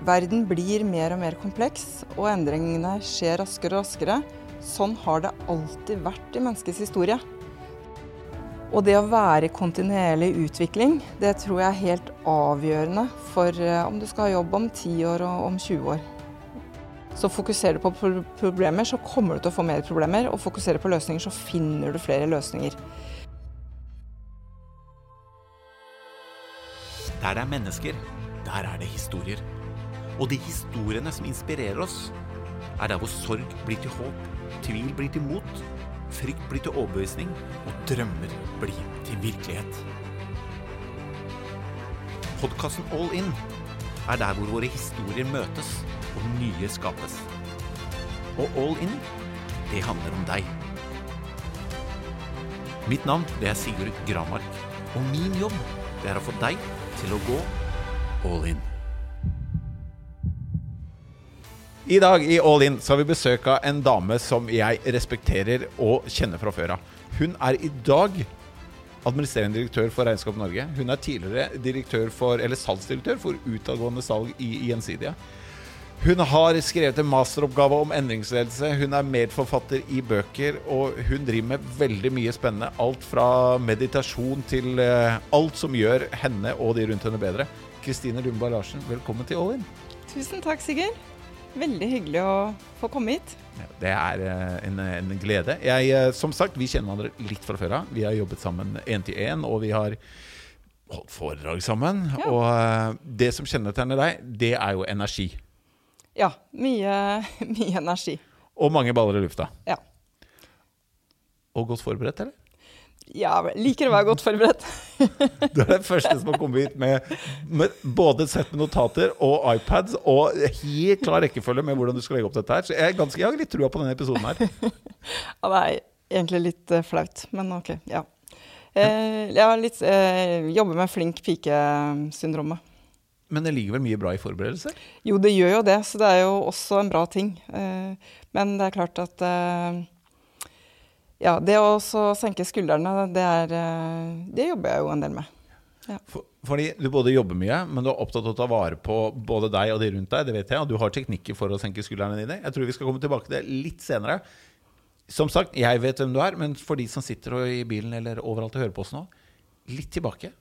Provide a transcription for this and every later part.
Verden blir mer og mer kompleks, og endringene skjer raskere og raskere. Sånn har det alltid vært i menneskets historie. Og det å være i kontinuerlig utvikling, det tror jeg er helt avgjørende for eh, om du skal ha jobb om 10 år og om 20 år. Så fokuserer du på problemer, så kommer du til å få mer problemer. Og fokuserer på løsninger, så finner du flere løsninger. Der det er mennesker, der er det historier. Og de historiene som inspirerer oss, er der hvor sorg blir til håp, tvil blir til mot, frykt blir til overbevisning, og drømmer blir til virkelighet. Podkasten All In er der hvor våre historier møtes og nye skapes. Og All In, det handler om deg. Mitt navn det er Sigurd Gramark, og min jobb det er å få deg til å gå all in. I dag i All In så har vi besøk av en dame som jeg respekterer og kjenner fra før av. Hun er i dag administrerende direktør for Regnskap Norge. Hun er tidligere direktør for, eller salgsdirektør for utadgående salg i Gjensidige. Hun har skrevet en masteroppgave om endringsledelse. Hun er medforfatter i bøker, og hun driver med veldig mye spennende. Alt fra meditasjon til uh, alt som gjør henne og de rundt henne bedre. Kristine Lumba Larsen, velkommen til All In. Tusen takk, Sigurd. Veldig hyggelig å få komme hit. Det er uh, en, en, glede. Jeg, uh, som sagt, vi kjenner hverandre litt fra før av. Vi har jobbet sammen én til én, og vi har holdt foredrag sammen. Ja. Og det som kjennetegner deg, det er jo energi. Ja. Mye, mye energi. Og mange baller i lufta. Ja. Og godt forberedt, eller? Ja, liker å være godt forberedt. du er den første som har kommet hit med, med både et sett med notater og iPads og helt klar rekkefølge med hvordan du skal legge opp dette her. Så jeg, ganske, jeg har litt trua på denne episoden her. ja, det er egentlig litt uh, flaut, men ok. Ja. Eh, jeg litt, eh, jobber med flink pike-syndromet. Men det ligger vel mye bra i forberedelser? Jo, det gjør jo det, så det er jo også en bra ting. Eh, men det er klart at eh, ja, det å senke skuldrene, det, er, eh, det jobber jeg jo en del med. Ja. For, fordi du både jobber mye, men du er opptatt av å ta vare på både deg og de rundt deg. det vet jeg, Og du har teknikker for å senke skuldrene dine. Jeg tror vi skal komme tilbake til det litt senere. Som sagt, jeg vet hvem du er, men for de som sitter i bilen eller overalt og hører på oss nå, litt tilbake.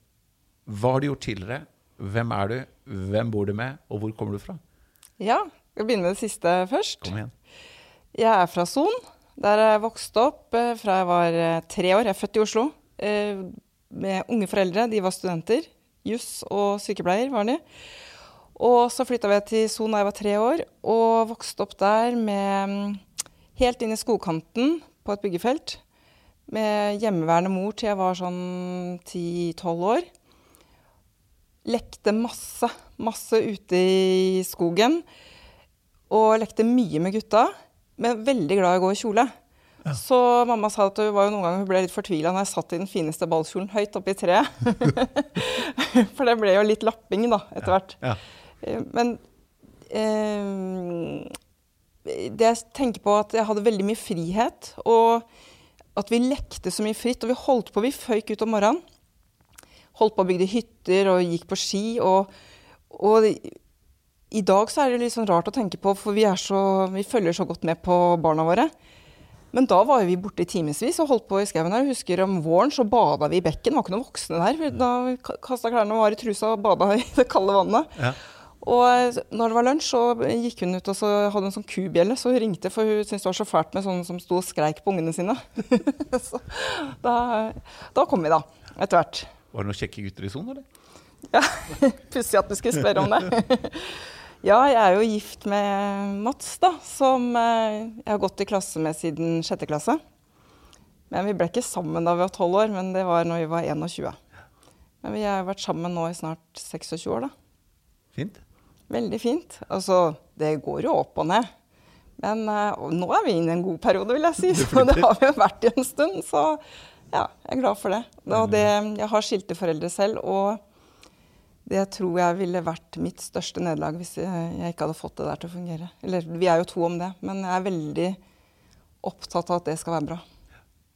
Hva har du gjort tidligere? Hvem er du, hvem bor du med, og hvor kommer du fra? Ja, jeg begynner med det siste først. Kom igjen. Jeg er fra Son. Der jeg vokste opp eh, fra jeg var eh, tre år. Jeg er født i Oslo. Eh, med unge foreldre. De var studenter. Juss og sykepleier var de. Og så flytta vi til Son da jeg var tre år, og vokste opp der med mm, Helt inn i skogkanten på et byggefelt. Med hjemmeværende mor til jeg var sånn ti-tolv år lekte masse, masse ute i skogen. Og lekte mye med gutta, men veldig glad i å gå i kjole. Ja. Så mamma sa at det var jo noen ganger hun ble litt fortvila når jeg satt i den fineste ballkjolen høyt oppe i treet. For det ble jo litt lapping da, etter hvert. Ja. Ja. Eh, men eh, det jeg tenker på, at jeg hadde veldig mye frihet. Og at vi lekte så mye fritt. Og vi holdt på, vi føyk ut om morgenen holdt på å bygge hytter og gikk på ski. Og, og, i dag så er det litt sånn rart å tenke på, for vi, så, vi følger så godt med på barna våre. Men da var vi borte i timevis og holdt på i skauen her. Jeg husker om våren så bada vi i bekken. Det var ikke noen voksne der. Da kasta klærne og var i trusa og bada i det kalde vannet. Ja. Og når det var lunsj, så gikk hun ut og så hadde en sånn kubjelle. Så hun ringte, for hun syntes det var så fælt med sånne som sto og skreik på ungene sine. så da, da kom vi, da. Etter hvert. Var det noen kjekke gutter i sonen, eller? Ja, Pussig at du skulle spørre om det. Ja, jeg er jo gift med Mats, da, som eh, jeg har gått i klasse med siden sjette klasse. Men vi ble ikke sammen da vi var tolv år, men det var når vi var 21. Men vi har vært sammen nå i snart 26 år, da. Fint. Veldig fint. Altså, det går jo opp og ned. Men uh, nå er vi inne i en god periode, vil jeg si. Så det har vi jo vært i en stund. Så ja, jeg er glad for det. det. Jeg har skilte foreldre selv, og det tror jeg ville vært mitt største nederlag hvis jeg ikke hadde fått det der til å fungere. Eller vi er jo to om det, men jeg er veldig opptatt av at det skal være bra.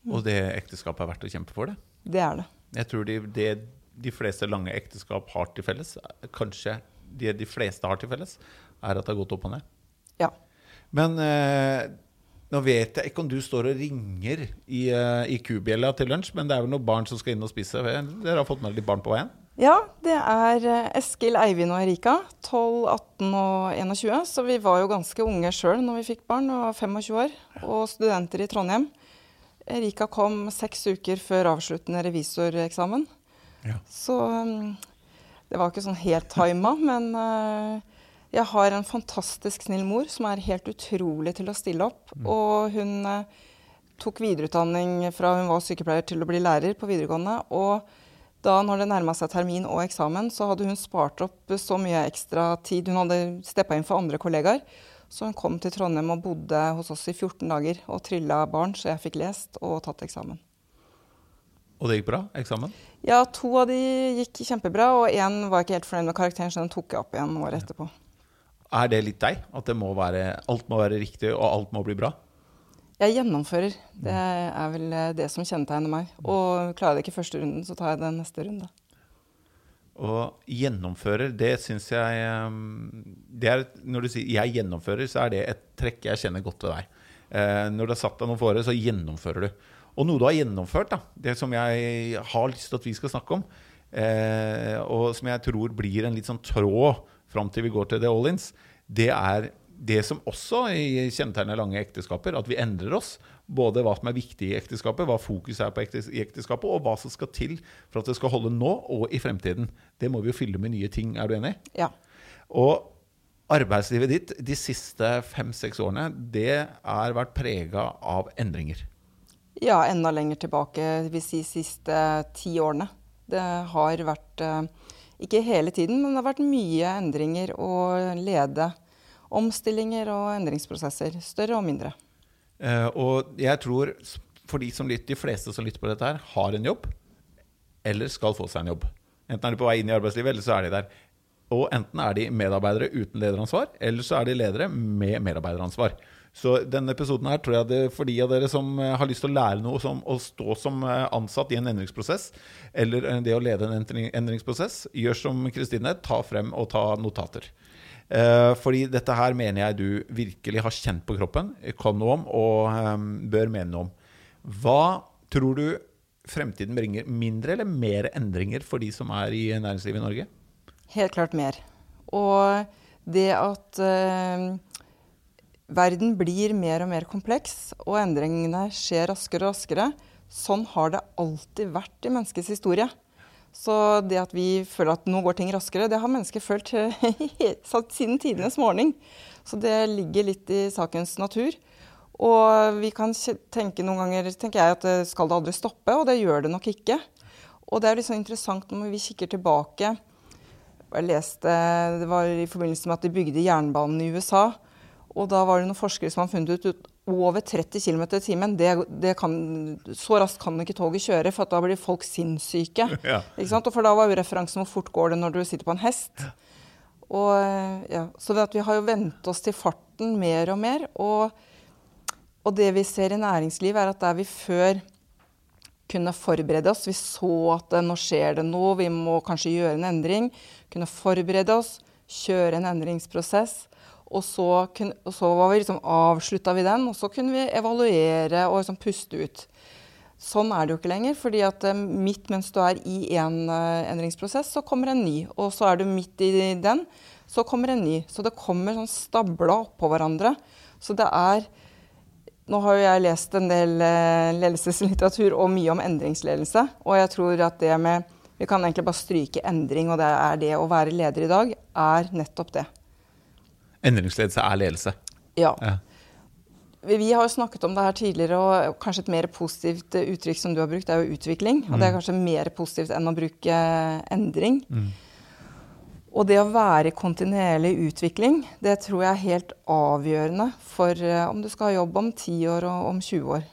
Mm. Og det ekteskapet er verdt å kjempe for det? Det er det. Jeg tror de, det de fleste lange ekteskap har til felles, kanskje de, de fleste har til felles, er at det har gått opp og ned. Ja. Men eh, nå vet jeg ikke om du står og ringer i, eh, i kubjella til lunsj, men det er vel noen barn som skal inn og spise? Dere har fått med dere litt barn på veien? Ja, det er eh, Eskil, Eivind og Erika. 12, 18 og 21. Så vi var jo ganske unge sjøl når vi fikk barn, og var 25 år. Og studenter i Trondheim. Erika kom seks uker før avsluttende revisoreksamen. Ja. Så um, det var ikke sånn helt tima, men uh, jeg har en fantastisk snill mor som er helt utrolig til å stille opp. Og hun uh, tok videreutdanning fra hun var sykepleier til å bli lærer på videregående. Og da når det nærma seg termin og eksamen, så hadde hun spart opp så mye ekstra tid. Hun hadde steppa inn for andre kollegaer. Så hun kom til Trondheim og bodde hos oss i 14 dager og trylla barn, så jeg fikk lest og tatt eksamen. Og det gikk bra? Eksamen? Ja, to av de gikk kjempebra, og én var ikke helt fornøyd med karakteren, så den tok jeg opp igjen året etterpå. Er det litt deg? At det må være, alt må være riktig, og alt må bli bra? Jeg gjennomfører. Det er vel det som kjennetegner meg. Og klarer jeg det ikke første runden, så tar jeg den neste runde. Og gjennomfører, det syns jeg um, det er, Når du sier 'jeg gjennomfører', så er det et trekk jeg kjenner godt ved deg. Eh, når du har satt deg noen fore, så gjennomfører du. Og noe du har gjennomført, da, det som jeg har lyst til at vi skal snakke om, eh, og som jeg tror blir en litt sånn tråd fram til vi går til The All-Ins, det er det som også kjennetegner lange ekteskaper, at vi endrer oss. Både hva som er viktig i ekteskapet, hva fokuset er på ektes i ekteskapet, og hva som skal til for at det skal holde nå og i fremtiden. Det må vi jo fylle med nye ting. Er du enig? Ja. Og arbeidslivet ditt de siste fem-seks årene, det har vært prega av endringer. Ja, enda lenger tilbake, vil si siste ti årene. Det har vært, eh, ikke hele tiden, men det har vært mye endringer å lede. Omstillinger og endringsprosesser, større og mindre. Uh, og jeg tror for de, som lytter, de fleste som lytter på dette her, har en jobb. Eller skal få seg en jobb. Enten er de på vei inn i arbeidslivet, eller så er de der. Og enten er de medarbeidere uten lederansvar, eller så er de ledere med medarbeideransvar. Så denne episoden her tror jeg det er for de av dere som eh, har lyst til å lære noe som å stå som eh, ansatt i en endringsprosess, eller det å lede en endringsprosess, gjør som Kristine, ta frem og ta notater. Eh, fordi dette her mener jeg du virkelig har kjent på kroppen, kan noe om og eh, bør mene noe om. Hva tror du fremtiden bringer? Mindre eller mer endringer for de som er i næringslivet i Norge? Helt klart mer. Og det at uh, verden blir mer og mer kompleks, og endringene skjer raskere og raskere, sånn har det alltid vært i menneskets historie. Så det at vi føler at nå går ting raskere, det har mennesker følt eh, siden tidenes morgen. Så det ligger litt i sakens natur. Og vi kan tenke noen ganger tenker jeg at det skal det aldri stoppe, og det gjør det nok ikke. Og det er sånn interessant når vi kikker tilbake. Jeg leste, Det var i forbindelse med at de bygde jernbanen i USA. Og da var det noen forskere som har funnet ut over 30 km i timen, det, det kan, så raskt kan ikke toget kjøre, for at da blir folk sinnssyke. Ja. Ikke sant? Og for da var jo referansen hvor fort går det når du sitter på en hest. Og, ja, så at vi har jo vent oss til farten mer og mer. Og, og det vi ser i næringslivet, er at der vi før kunne forberede oss, vi så at nå skjer det noe, vi må kanskje gjøre en endring, kunne forberede oss, kjøre en endringsprosess. Og så, kun, og så var vi liksom, avslutta vi den, og så kunne vi evaluere og liksom puste ut. Sånn er det jo ikke lenger, fordi at eh, midt mens du er i en uh, endringsprosess, så kommer en ny. Og så er du midt i den, så kommer en ny. Så det kommer sånn stabla oppå hverandre. Så det er Nå har jo jeg lest en del uh, ledelseslitteratur og mye om endringsledelse. Og jeg tror at det med Vi kan egentlig bare stryke endring, og det er det å være leder i dag, er nettopp det. Endringsledelse er ledelse. Ja. Ja. Vi har jo snakket om det her tidligere, og kanskje et mer positivt eh, uttrykk som du har brukt, er jo utvikling. Og det er kanskje mer positivt enn å bruke endring. Og det å være i kontinuerlig utvikling, det tror jeg er helt avgjørende for eh, om du skal ha jobb om 10 år og om 20 år.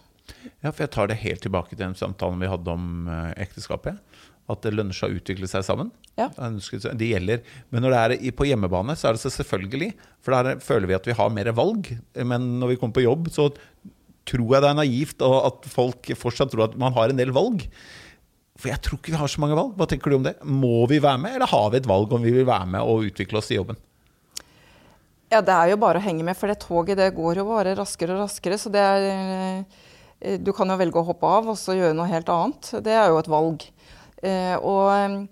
Ja, for jeg tar det helt tilbake til den samtalen vi hadde om eh, ekteskapet. At det lønner seg å utvikle seg sammen. Ja. Det gjelder. Men når det er på hjemmebane, så er det så selvfølgelig. For der føler vi at vi har mer valg. Men når vi kommer på jobb, så tror jeg det er naivt og at folk fortsatt tror at man har en del valg. For jeg tror ikke vi har så mange valg. Hva tenker du om det? Må vi være med, eller har vi et valg om vi vil være med og utvikle oss i jobben? Ja, det er jo bare å henge med, for det toget det går jo bare raskere og raskere. Så det er eh, Du kan jo velge å hoppe av og så gjøre noe helt annet. Det er jo et valg. Eh, og,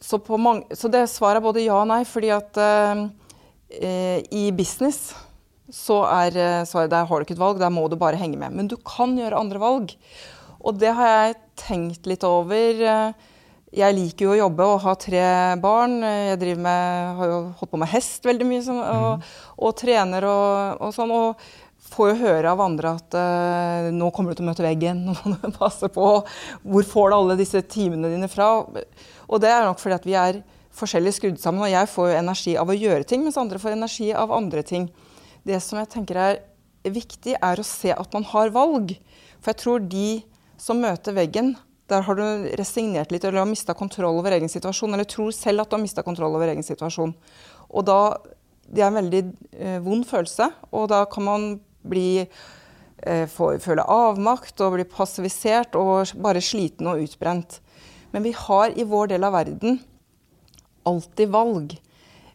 så, mange, så, det svaret er både ja og nei, fordi at eh, i business så er svaret der har du ikke et valg, der må du bare henge med. Men du kan gjøre andre valg. Og det har jeg tenkt litt over. Jeg liker jo å jobbe og ha tre barn. Jeg med, har jo holdt på med hest veldig mye sånn, og, mm. og, trener og, og, sånn. Og får jo høre av andre at uh, nå kommer du til å møte veggen. Nå må du passe på. Hvor får du alle disse timene dine fra? Og det er nok fordi at vi er forskjellig skrudd sammen. Og jeg får jo energi av å gjøre ting, mens andre får energi av andre ting. Det som jeg tenker er viktig, er å se at man har valg. For jeg tror de som møter veggen, der har du resignert litt eller har mista kontroll over egen situasjon, eller tror selv at du har mista kontroll over egen situasjon. Og da, Det er en veldig eh, vond følelse, og da kan man eh, få, føle avmakt og bli passivisert og bare sliten og utbrent. Men vi har i vår del av verden alltid valg.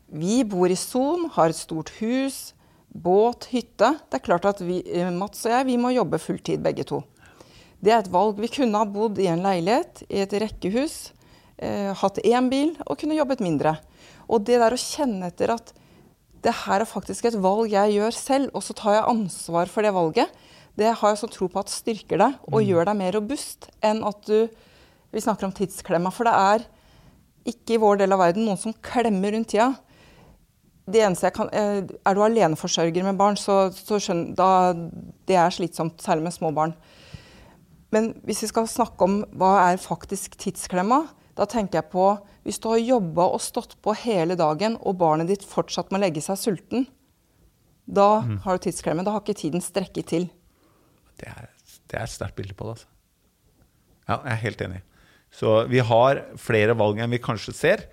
Vi bor i Son, har et stort hus, båt, hytte. Det er klart at vi, eh, Mats og jeg vi må jobbe fulltid begge to. Det er et valg. Vi kunne ha bodd i en leilighet, i et rekkehus, eh, hatt én bil og kunne jobbet mindre. Og det der å kjenne etter at det her er faktisk et valg jeg gjør selv, og så tar jeg ansvar for det valget, det har jeg sånn tro på at styrker deg og mm. gjør deg mer robust enn at du Vi snakker om tidsklemma, for det er ikke i vår del av verden noen som klemmer rundt tida. Det eneste jeg kan, eh, Er du aleneforsørger med barn, så, så skjønner, da, det er slitsomt, særlig med små barn. Men hvis vi skal snakke om hva er faktisk tidsklemma, da tenker jeg på hvis du har jobba og stått på hele dagen, og barnet ditt fortsatt må legge seg sulten, da mm. har du tidsklemme. Da har ikke tiden strekket til. Det er, det er et sterkt bilde på det, altså. Ja, jeg er helt enig. Så vi har flere valg enn vi kanskje ser.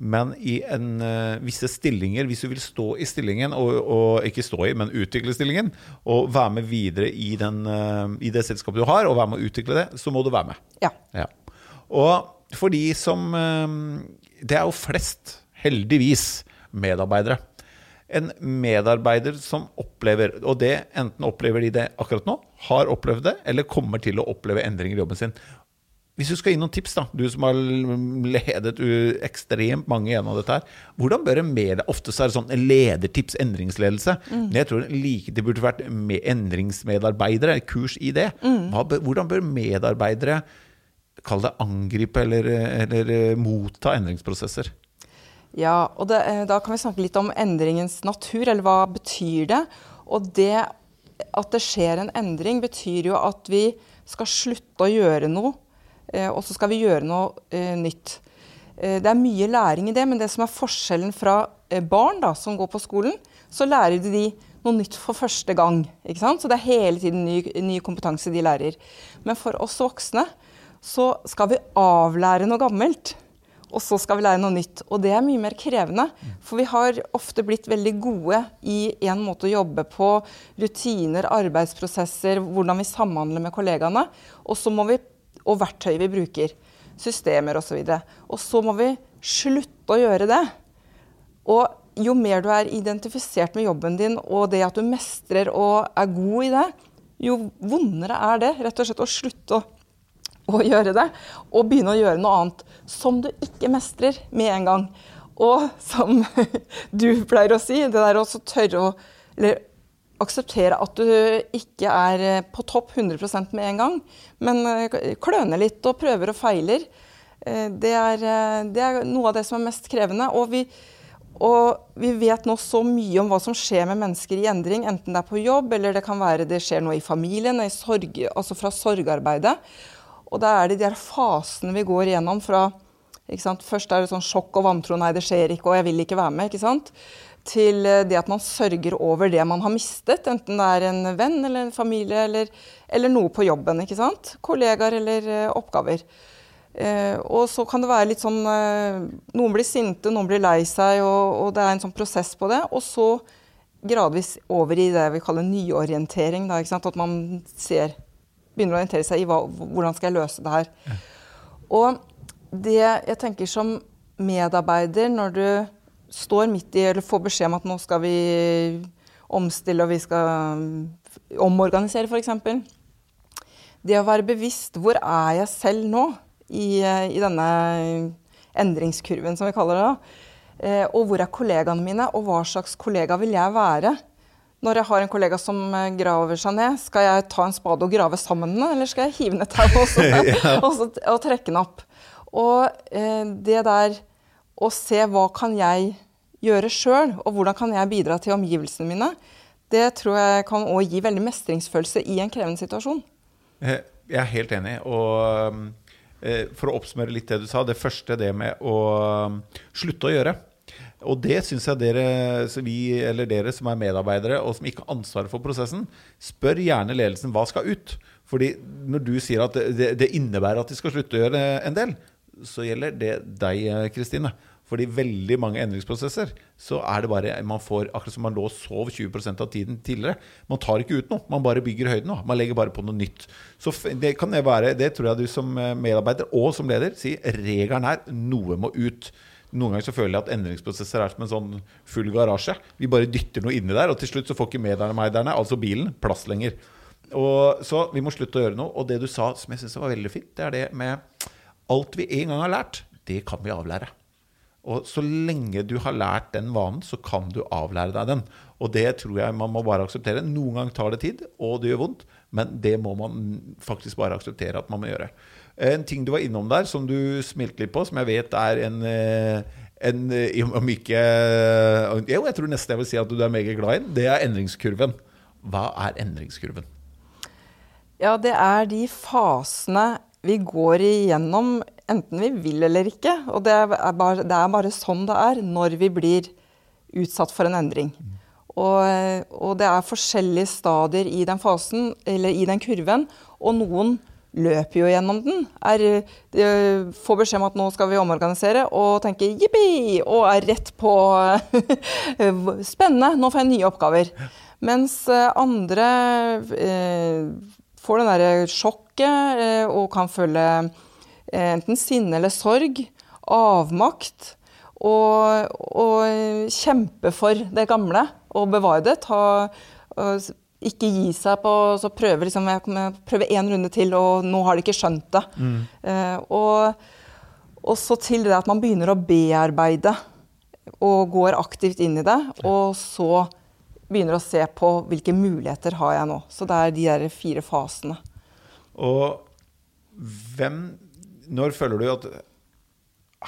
Men i en, uh, visse stillinger, hvis du vil stå i stillingen, og, og, ikke stå i, men utvikle stillingen, og være med videre i, den, uh, i, det selskapet du har, og være med å utvikle det, så må du være med. Ja. ja. Og for de som uh, Det er jo flest, heldigvis, medarbeidere. En medarbeider som opplever, og det enten opplever de det akkurat nå, har opplevd det, eller kommer til å oppleve endringer i jobben sin. Hvis du skal gi noen tips, da, du som har ledet ekstremt mange gjennom dette her. Hvordan bør en medie Ofte så er det sånn ledertips, endringsledelse. Mm. Men jeg tror like det burde vært endringsmedarbeidere, kurs i det. Mm. hvordan bør medarbeidere kall det angripe eller, eller eh, motta endringsprosesser? Ja, og det, eh, da kan vi snakke litt om endringens natur, eller hva betyr det? Og det at det skjer en endring, betyr jo at vi skal slutte å gjøre noe Eh, og så skal vi gjøre noe nytt. Det er mye læring i det, men det som er forskjellen fra barn da, som går på skolen, så lærer de noe nytt for første gang. Så det er hele tiden ny, ny kompetanse de lærer. Men for oss voksne så skal vi avlære noe gammelt. Og så skal vi lære noe nytt. Og det er mye mer krevende. For vi har ofte blitt veldig gode i en måte å jobbe på. Rutiner, arbeidsprosesser, hvordan vi samhandler med kollegaene. Og så må vi og verktøy vi bruker. Systemer osv. Og, og så må vi slutte å gjøre det. Og jo mer du er identifisert med jobben din, og det at du mestrer og er god i det, jo vondere er det rett og slett å slutte å, å gjøre det. Og begynne å gjøre noe annet som du ikke mestrer med en gang. Og som du pleier å si, det der å tørre å Eller akseptere at du ikke er eh, på topp 100% med en gang, men eh, kløner litt og prøver og feiler. Eh, det er, det er, noe av det som er mest krevende. Og vi, og vi, vet nå så mye om hva som skjer med mennesker i endring, enten det er på jobb eller det kan være det skjer noe i familien, altså fra sorgarbeidet. Og da er det de der fasene vi går igjennom fra Først er det sånn sjokk og vantro, nei det skjer ikke, og jeg vil ikke være med. ikke sant? til eh, det at man sørger over det man har mistet, enten det er en venn eller en familie eller, eller noe på jobben. ikke sant? Kollegaer eller uh, oppgaver. Eh, og så kan det være litt sånn eh, Noen blir sinte, noen blir lei seg, og, og, det er en sånn prosess på det. Og så gradvis over i det vi kaller nyorientering. Da, At man ser, begynner å orientere seg i hva, hvordan skal jeg løse det her. Ja. Og det jeg tenker som medarbeider når du står midt i eller får beskjed om at nå skal vi omstille og vi skal omorganisere f.eks. Det å være bevisst hvor er jeg selv nå i, i denne endringskurven, som vi kaller det. da. Eh, og hvor er kollegaene mine, og hva slags kollega vil jeg være? Når jeg har en kollega som eh, graver seg ned, skal jeg ta en spade og grave sammen med den, eller skal jeg hive ned tauet og, og, og, trekke den opp? Og eh, det der å se hva kan jeg gjøre sjøl, og hvordan kan jeg bidra til omgivelsene mine, det tror jeg kan òg gi veldig mestringsfølelse i en krevende situasjon. Eh, jeg er helt enig. Og eh, for å oppsummere litt det du sa, det første det med å um, slutte å gjøre. Og det syns jeg dere, vi, eller dere som er medarbeidere og som ikke har ansvaret for prosessen, spør gjerne ledelsen hva skal ut. Fordi når du sier at det, det innebærer at de skal slutte å gjøre en del, så gjelder det deg, Kristine. Fordi veldig mange endringsprosesser så er det bare man får Akkurat som man lå og sov 20% av tiden tidligere. Man tar ikke ut noe, man bare bygger høyden nå. Man legger bare på noe nytt. Så det kan det være, det tror jeg du som eh, medarbeider og som leder sier regelen er noe må ut. Noen ganger så føler jeg at endringsprosesser er som en sånn full garasje. Vi bare dytter noe inni der, og til slutt så får ikke medarbeiderne, altså bilen, plass lenger. Og, så vi må slutte å gjøre noe. Og det du sa som jeg syns var veldig fint, det er det med alt vi en gang har lært, det kan vi avlære. Og så lenge du har lært den vanen, så kan du avlære deg den. Og det tror jeg man må bare akseptere. Noen ganger tar det tid, og det gjør vondt, men det må man faktisk bare akseptere at man må gjøre. En ting du var innom der, som du smilte litt på, som jeg vet er en, eh, en Om ikke Jo, jeg tror nesten jeg vil si at du er meget glad i. Det er endringskurven. Hva er endringskurven? Ja, det er de fasene vi går igjennom enten vi vil eller ikke. Og det er, bare, det er bare sånn det er når vi blir utsatt for en endring. Og, og, det er forskjellige stadier i den fasen, eller i den kurven, og noen løper jo gjennom den. Er, de får beskjed om at nå skal vi omorganisere, og tenker jippi! Og er rett på Spennende, nå får jeg nye oppgaver. Mens andre eh, får den derre sjokket eh, og kan føle Eh, enten sinne eller sorg, avmakt, og, og kjempe for det gamle og bevare det. Ta, ikke gi seg på så prøve liksom, jeg prøve én runde til, og nå har de ikke skjønt det. Mm. Eh, og, og, så til det at man begynner å bearbeide og går aktivt inn i det. Og så begynner å se på hvilke muligheter har jeg nå. Så det er de der fire fasene. Og hvem når føler du at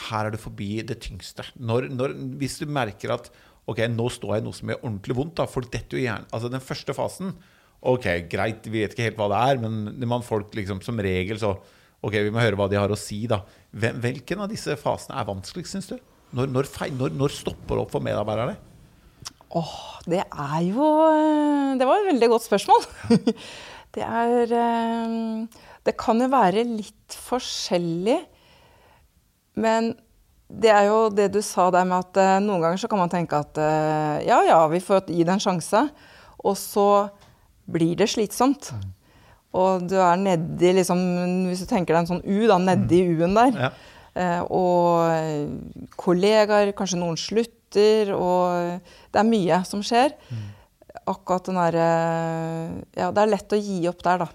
her er det forbi det tyngste? Når, når, hvis du merker at ok, nå står jeg i noe som gjør ordentlig vondt, da, folk detter jo gjerne Altså den første fasen Ok, greit, vi vet ikke helt hva det er, men man folk liksom som regel så Ok, vi må høre hva de har å si, da. Hvilken av disse fasene er vanskeligst, syns du? Når, når, når, når, stopper det opp for medarbeiderne? Åh, oh, det er jo eh, Det var et veldig godt spørsmål. det er eh, det kan jo være litt forskjellig. Men det er jo det du sa der med at uh, noen ganger så kan man tenke at uh, ja, ja, vi får gi det en sjanse. Og så blir det slitsomt. Mm. Og du er nedi liksom Hvis du tenker deg en sånn U, da, nedi mm. U-en der. Ja. Uh, og kollegaer, kanskje noen slutter, og det er mye som skjer. Mm. Akkurat den derre Ja, det er lett å gi opp der, da.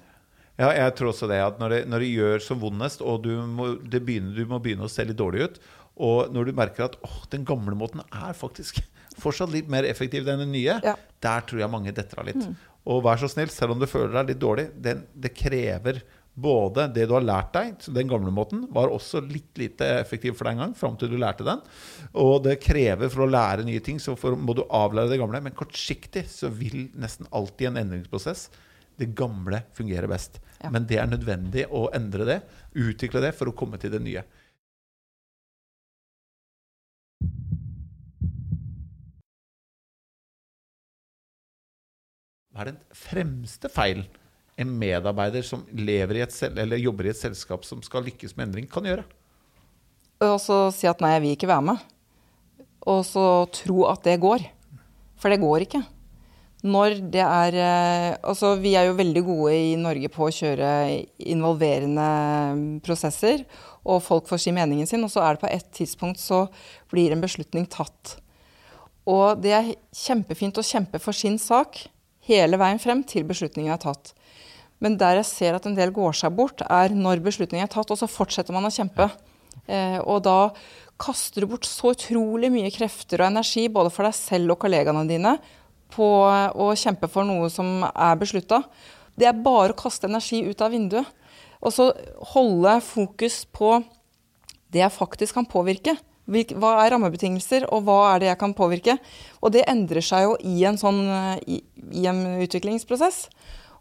Ja, jeg tror også det. At når det, når det gjør så vondest, og du må, begynner, du må, begynne å se litt dårlig ut, og når du merker at åh, den gamle måten er faktisk fortsatt litt mer effektiv enn den nye, ja. der tror jeg mange detter av litt. Mm. Og vær så snill, selv om du føler deg litt dårlig, det, det krever både det du har lært deg, den gamle måten, var også litt lite effektiv for deg en gang, fram til du lærte den. Og det krever for å lære nye ting, så for, må du avlære det gamle. Men kortsiktig så vil nesten alltid en endringsprosess det gamle fungere best. Ja. Men det er nødvendig å endre det, utvikle det, for å komme til det nye. Hva er den fremste feilen en medarbeider som lever i et eller jobber i et selskap som skal lykkes med endring, kan gjøre? Og så si at nei, jeg vil ikke være med. Og så tro at det går. For det går ikke når det er eh, Altså, vi er jo veldig gode i Norge på å kjøre involverende prosesser. og folk får si meningen sin, og så er det på et tidspunkt så blir en beslutning tatt. Og det er kjempefint å kjempe for sin sak hele veien frem til beslutningen er tatt. Men der jeg ser at en del går seg bort, er når beslutningen er tatt, og så fortsetter man å kjempe. Eh, og da kaster du bort så utrolig mye krefter og energi, både for deg selv og kollegaene dine, på å kjempe for noe som er beslutta. Det er bare å kaste energi ut av vinduet. Og så holde fokus på det jeg faktisk kan påvirke. Hva er rammebetingelser, og hva er det jeg kan påvirke? Og det endrer seg jo i en sånn i, i en utviklingsprosess.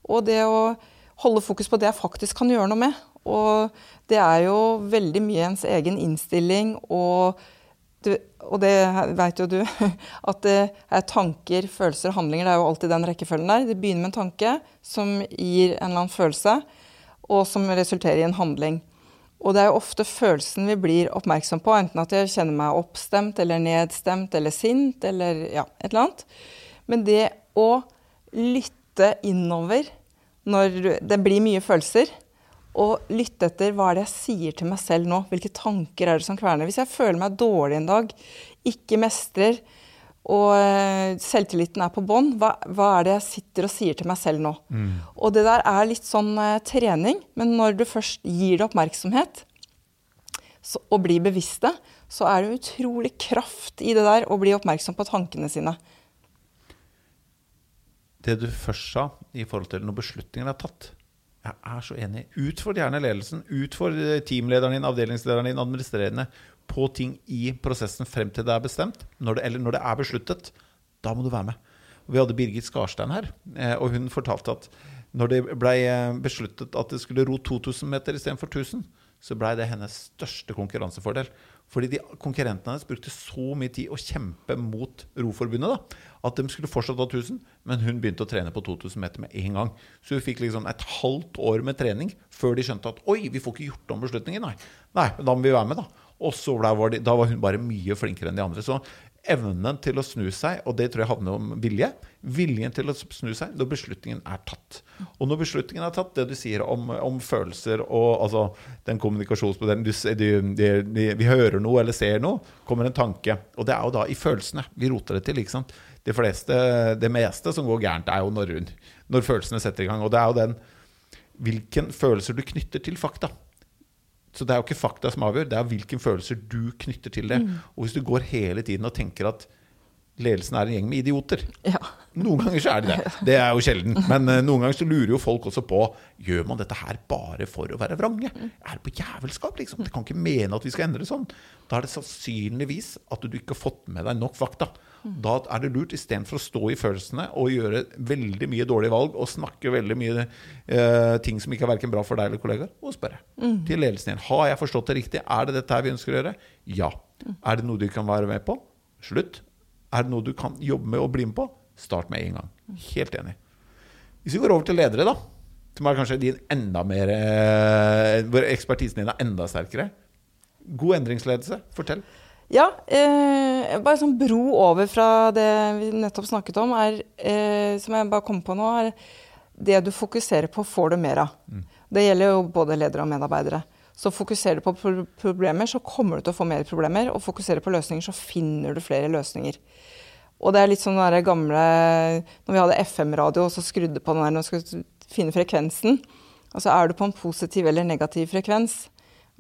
Og det å holde fokus på det jeg faktisk kan gjøre noe med. Og det er jo veldig mye ens egen innstilling og og det vet jo du, at det er tanker, følelser og handlinger. Det er jo alltid den rekkefølgen der. Det begynner med en tanke som gir en eller annen følelse, og som resulterer i en handling. Og det er jo ofte følelsen vi blir oppmerksom på, enten at jeg kjenner meg oppstemt eller nedstemt eller sint eller ja, et eller annet. Men det å lytte innover når det blir mye følelser, og lytte etter hva er det jeg sier til meg selv nå. Hvilke tanker er det som kverner? Hvis jeg føler meg dårlig en dag, ikke mestrer, og eh, selvtilliten er på bånn, hva, hva, er det jeg sitter og sier til meg selv nå? Mm. Og det der er litt sånn uh, trening, men når du først gir det oppmerksomhet så, og blir bevisste, så er det utrolig kraft i det der å bli oppmerksom på tankene sine. Det du først sa i forhold til når beslutningen er tatt, jeg er så enig. Utfordr gjerne ledelsen. Utfordr eh, teamlederen din, avdelingslederen din, administrerende på ting i prosessen frem til det er bestemt. Når det, eller når det er besluttet. Da må du være med. Vi hadde Birgit Skarstein her, eh, og hun fortalte at når det ble eh, besluttet at det skulle ro 2000 meter istedenfor 1000, så blei det hennes største konkurransefordel. Fordi de konkurrentene hennes brukte så mye tid å kjempe mot Roforbundet da, at de skulle fortsatt ha 1000, men hun begynte å trene på 2000 meter med en gang. Så hun fikk liksom et halvt år med trening før de skjønte at oi, vi får ikke gjort om beslutningen. Nei, Nei da må vi være med, da. Og var, de, da var hun bare mye flinkere enn de andre. Så evnen til å snu seg, og det tror jeg handler om vilje. Viljen til å snu seg når beslutningen er tatt. Og når beslutningen er tatt, det du sier om, om følelser og altså, den kommunikasjonsmodellen du, du, du, Vi hører noe eller ser noe, kommer en tanke. Og det er jo da i følelsene vi roter det til. ikke sant? Det, fleste, det meste som går gærent, er jo når, når følelsene setter i gang. Og det er jo den hvilken følelser du knytter til fakta. Så det er jo ikke fakta som avgjør, det er hvilke følelser du knytter til det. Mm. Og hvis du går hele tiden og tenker at ledelsen er en gjeng med idioter ja. Noen ganger så er det det. Det er jo sjelden. Men uh, noen ganger så lurer jo folk også på Gjør man dette her bare for å være vrange. Mm. Er det på jævelskap, liksom? Det kan ikke mene at vi skal endre det sånn. Da er det sannsynligvis at du ikke har fått med deg nok fakta. Da er det lurt, istedenfor å stå i følelsene og gjøre veldig mye dårlige valg og snakke veldig mye eh, ting som ikke er verken bra for deg eller kollegaer, og spørre mm. til ledelsen igjen. Har jeg forstått det riktig? Er det dette her vi ønsker å gjøre? Ja. Mm. Er det noe du kan være med på? Slutt. Er det noe du kan jobbe med og bli med på? Start med en gang. Helt enig. Hvis vi går over til ledere, da, som er kanskje din enda mer eh, Hvor ekspertisen din er enda sterkere. God endringsledelse. Fortell. Ja, eh, bare sånn bro over fra det vi nettopp snakket om, er, eh, som jeg bare kom på nå, er det du fokuserer på, får du mer av. Mm. Det gjelder jo både ledere og medarbeidere. Så fokuserer du på problemer, så kommer du til å få mer problemer. Og fokuserer på løsninger, så finner du flere løsninger. Og det er litt sånn den gamle Når vi hadde FM-radio og så skrudde på den der når vi skulle finne frekvensen. Altså er du på en positiv eller negativ frekvens,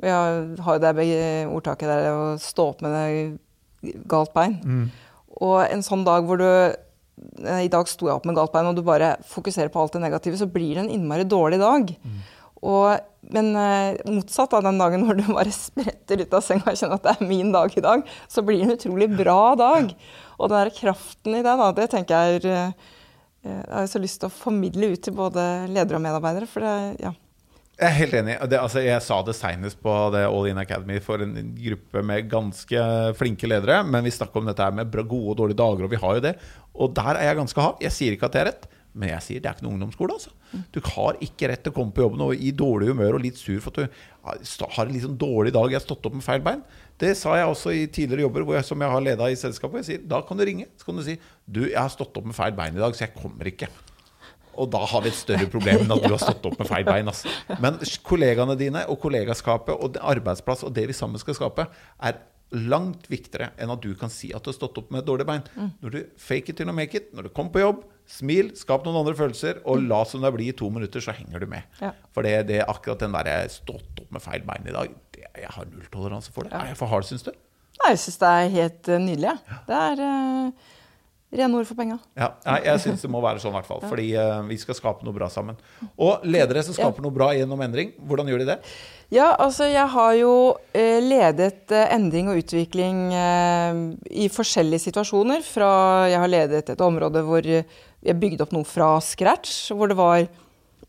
vi har, har jo det ordtaket der å stå opp med det galt bein. Mm. Og en sånn dag hvor du eh, I dag sto jeg opp med galt bein, og du bare fokuserer på alt det negative, så blir det en innmari dårlig dag. Mm. Og, men eh, motsatt av den dagen hvor du bare spretter ut av senga og kjenner at det er min dag i dag, så blir det en utrolig bra dag. Og den der kraften i det, da, det tenker jeg er eh, Jeg har så lyst til å formidle ut til både ledere og medarbeidere. For det, ja. Jeg er helt enig. Det, altså, jeg sa det seinest på det All In Academy for en gruppe med ganske flinke ledere. Men vi snakker om dette med gode og dårlige dager, og vi har jo det. Og der er jeg ganske hard. Jeg sier ikke at det er rett, men jeg sier det er ikke noen ungdomsskole. Altså. Du har ikke rett til å komme på jobben og i dårlig humør og litt sur for at du har en litt sånn dårlig dag. Jeg har stått opp med feil bein. Det sa jeg også i tidligere jobber jeg, som jeg har leda i selskapet. Jeg sier da kan du ringe. Så kan du si du, jeg har stått opp med feil bein i dag, så jeg kommer ikke. Og da har vi et større problem enn at du har stått opp med feil bein. Altså. Men kollegaene dine og kollegaskapet og arbeidsplass og det vi sammen skal skape, er langt viktigere enn at du kan si at du har stått opp med et dårlig bein. Mm. Når du fake it till you make it, når du kommer på jobb, smil, skap noen andre følelser, og la som det blir i to minutter, så henger du med. Ja. For det, det, er akkurat den derre stått opp med feil bein i dag, det, jeg har nulltoleranse for det. Ja. Er jeg for hard, syns du? Nei, jeg syns det er helt uh, nydelig. Ja. Det er uh, rene ord for penga. Ja, jeg syns det må være sånn, i hvert fall. Ja. Fordi uh, vi skal skape noe bra sammen. Og ledere som skaper noe bra gjennom endring, hvordan gjør de det? Ja, altså jeg har jo ledet endring og utvikling i forskjellige situasjoner. Fra jeg har ledet et område hvor jeg bygde opp noe fra scratch, hvor det var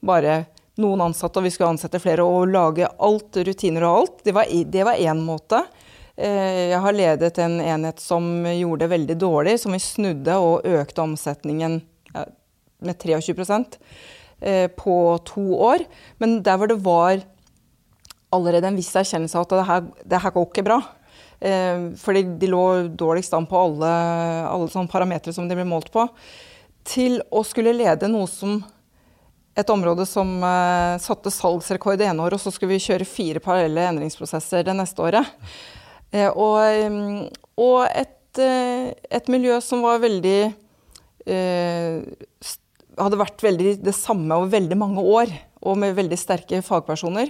bare noen ansatte, og vi skulle ansette flere, og lage alt, rutiner og alt. Det var én måte. Eh, jeg har ledet en enhet som gjorde det veldig dårlig, som vi snudde og økte omsetningen med 23 eh, på to år. Men der hvor det var allerede en viss erkjennelse av at det her, det her går ikke bra. Eh, fordi de lå dårligst an på alle, alle sånne parametere som de ble målt på. Til å skulle lede noe som et område som satte salgsrekord det ene året, og så skulle vi kjøre fire parallelle endringsprosesser det neste året. Eh, og, mm, og et, eh, et, miljø som var veldig eh, Hadde vært veldig det samme over veldig mange år, og med veldig sterke fagpersoner,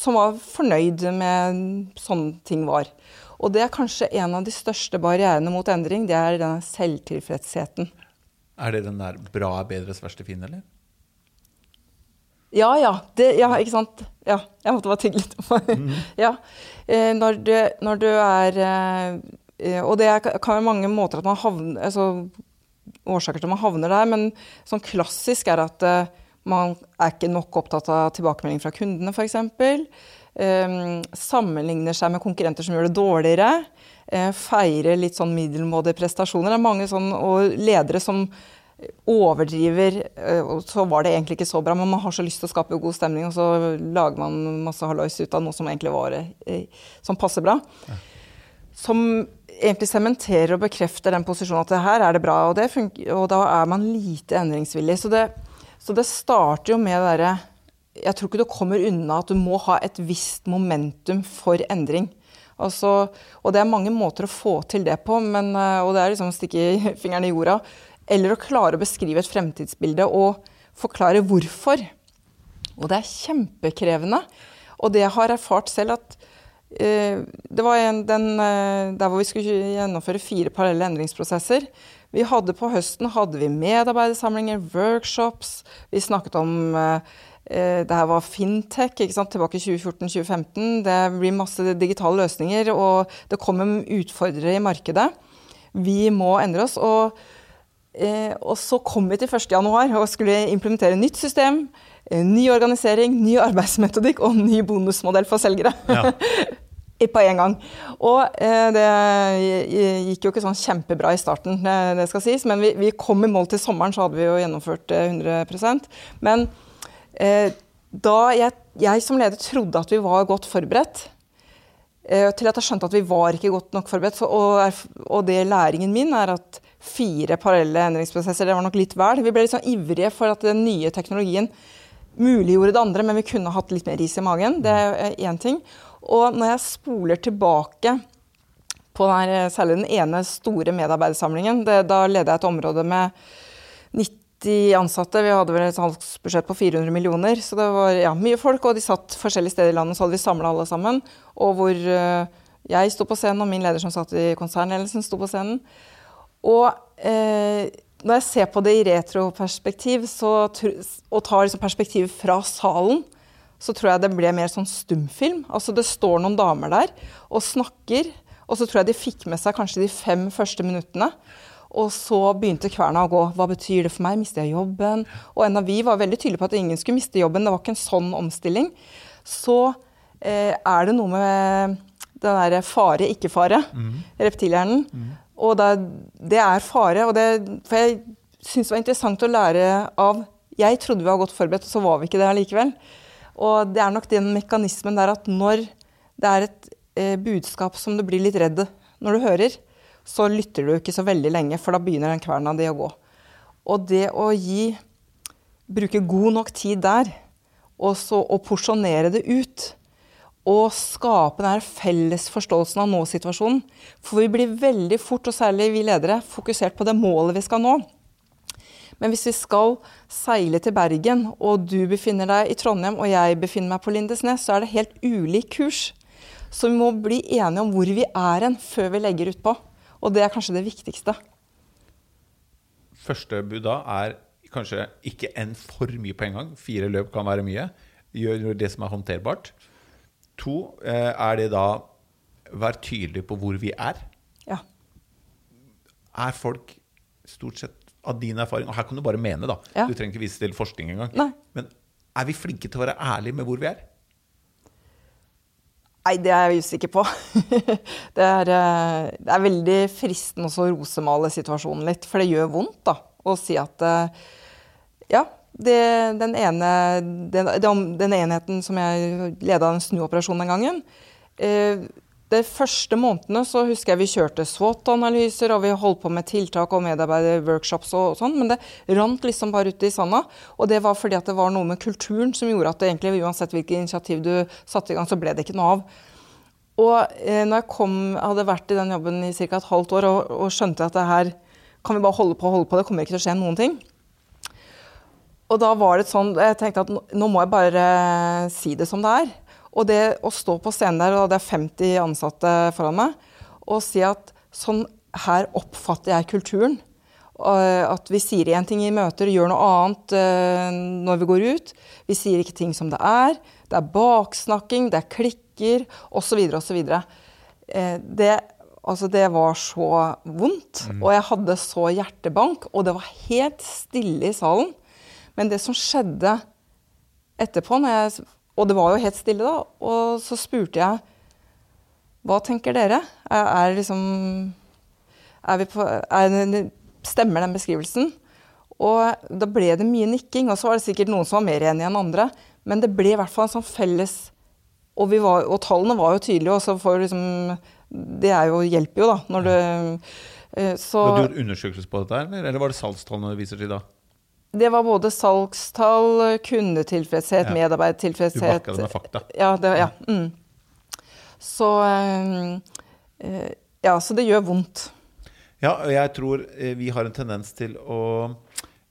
som var fornøyd med sånn ting var. Og det er kanskje en av de største barrierene mot endring, det er denne selvtilfredsheten. Er det den der 'bra er bedres verste fiende', eller? Ja, ja. Det, ja, ikke sant. Ja, jeg måtte bare tygge litt. Mm. ja. Eh, når, du, når, du, er eh, Og det kan være mange måter at man havner altså, Årsaker til at man havner der, men sånn klassisk er at eh, man er ikke nok opptatt av tilbakemelding fra kundene, f.eks. Um, sammenligner seg med konkurrenter som gjør det dårligere. Uh, feirer litt sånn middelmådige prestasjoner. Det er mange sånn, og ledere som overdriver, eh, og så var det egentlig ikke så bra, men man har så lyst til å skape god stemning, og så lager man masse hallois ut av noe som egentlig var eh, som passer bra. Som egentlig sementerer og bekrefter den posisjonen at det her er det bra, og, det og da er man lite endringsvillig. Så det, så det starter jo med det derre Jeg tror ikke du kommer unna at du må ha et visst momentum for endring. Altså, og det er mange måter å få til det på, men, eh, og det er liksom å stikke fingeren i jorda. Eller å klare å beskrive et fremtidsbilde og forklare hvorfor. Og det er kjempekrevende. Og det jeg har erfart selv, at eh, det var en, den, eh, der hvor vi skulle gjennomføre fire parallelle endringsprosesser. Vi hadde På høsten hadde vi medarbeidersamlinger, workshops. Vi snakket om eh, det her var fintech ikke sant? tilbake i 2014-2015. Det blir masse digitale løsninger, og det kommer utfordrere i markedet. Vi må endre oss. og og så kom vi til 1.1 og skulle implementere nytt system, eh, ny organisering, ny arbeidsmetodikk og ny bonusmodell for selgere. Ja. på en gang. Og eh, det gikk jo ikke sånn kjempebra i starten, det, skal sies, men vi, vi, kom i mål til sommeren, så hadde vi jo gjennomført 100% Men eh, da jeg, jeg, som leder trodde at vi var godt forberedt, eh, til at jeg skjønte at vi var ikke godt nok forberedt, og det læringen min er at fire parallelle endringsprosesser. Det var nok litt vel. Vi ble litt sånn ivrige for at den nye teknologien muliggjorde det andre, men vi kunne hatt litt mer is i magen. Det er én ting. Og når jeg spoler tilbake på der, særlig den ene store medarbeidersamlingen, det, da leder jeg et område med 90 ansatte. Vi hadde vel et salgsbudsjett på 400 millioner, så det var ja, mye folk. Og de satt forskjellige steder i landet, så hadde vi samla alle sammen. Og hvor uh, jeg sto på scenen, og min leder som satt i konsernledelsen, sto på scenen. Og eh, når jeg ser på det i retroperspektiv, så, og tar liksom perspektiv fra salen, så tror jeg det ble mer sånn stumfilm. Altså det står noen damer der og snakker, og så tror jeg de fikk med seg kanskje de fem første minuttene. Og så begynte kverna å gå. Hva betyr det for meg? Mister jeg jobben? Og en av vi var veldig tydelige på at ingen skulle miste jobben. Det var ikke en sånn omstilling. Så eh, er det noe med den derre fare, ikke-fare, mm. reptilhjernen, mm. Og det, det er fare. Og det, for jeg syns det var interessant å lære av Jeg trodde vi var godt forberedt, og så var vi ikke det allikevel. Og det er nok den mekanismen der at når det er et eh, budskap som du blir litt redd når du hører, så lytter du ikke så veldig lenge, for da begynner den kverna di å gå. Og det å gi bruke god nok tid der, og så å porsjonere det ut. Og skape den felles forståelsen av nå-situasjonen. For vi blir veldig fort, og særlig vi ledere, fokusert på det målet vi skal nå. Men hvis vi skal seile til Bergen, og du befinner deg i Trondheim og jeg befinner meg på Lindesnes, så er det helt ulik kurs. Så vi må bli enige om hvor vi er hen før vi legger utpå. Og det er kanskje det viktigste. Første bud da er kanskje ikke enn for mye på en gang. Fire løp kan være mye. Gjør det som er håndterbart. To, eh, er det da Vær tydelig på hvor vi er. Ja. Er folk stort sett av din erfaring Og her kan du bare mene, da. Ja. Du trenger ikke vise til forskning engang. Nei. Men er vi flinke til å være ærlige med hvor vi er? Nei, det er jeg usikker på. det, er, eh, det er veldig fristende å rosemale situasjonen litt, for det gjør vondt da, å si at eh, ja, det, den, ene, den, den, enheten som jeg leda en snuoperasjon den gangen eh, De første månedene så husker jeg vi kjørte SWOT-analyser, og vi holdt på med tiltak og medarbeiderworkshops og sånn, men det rant liksom bare ut i sanda. Og det var fordi at det var noe med kulturen som gjorde at det egentlig, uansett hvilket initiativ du satte i gang, så ble det ikke noe av. Og eh, når jeg kom, hadde vært i den jobben i ca. et halvt år og, og skjønte at det her kan vi bare holde på og holde på, det kommer ikke til å skje noen ting. Og da var det sånn, jeg tenkte at nå må jeg bare si det som det er. Og det å stå på scenen der, og det er 50 ansatte foran meg, og si at sånn her oppfatter jeg kulturen. At vi sier én ting i møter, gjør noe annet eh, når vi går ut. Vi sier ikke ting som det er. Det er baksnakking, det er klikker osv. osv. Eh, det, altså det var så vondt, mm. og jeg hadde så hjertebank, og det var helt stille i salen. Men det som skjedde etterpå, jeg, og det var jo helt stille da, og så spurte jeg hva tenker dere? Er, er liksom er vi på, er, Stemmer den beskrivelsen? Og da ble det mye nikking, og så var det sikkert noen som var mer enige enn andre. Men det ble i hvert fall en sånn felles Og, var, og tallene var jo tydelige, og så får liksom Det jo, hjelper jo, da. Når du eh, så, du gjort undersøkelse på dette, eller, eller var det salgstallene du viser til da? Det var både salgstall, kundetilfredshet, ja. medarbeidertilfredshet. Du bakka det med fakta? Ja. Det, ja. Mm. Så øh, Ja, så det gjør vondt. Ja, og jeg tror vi har en tendens til å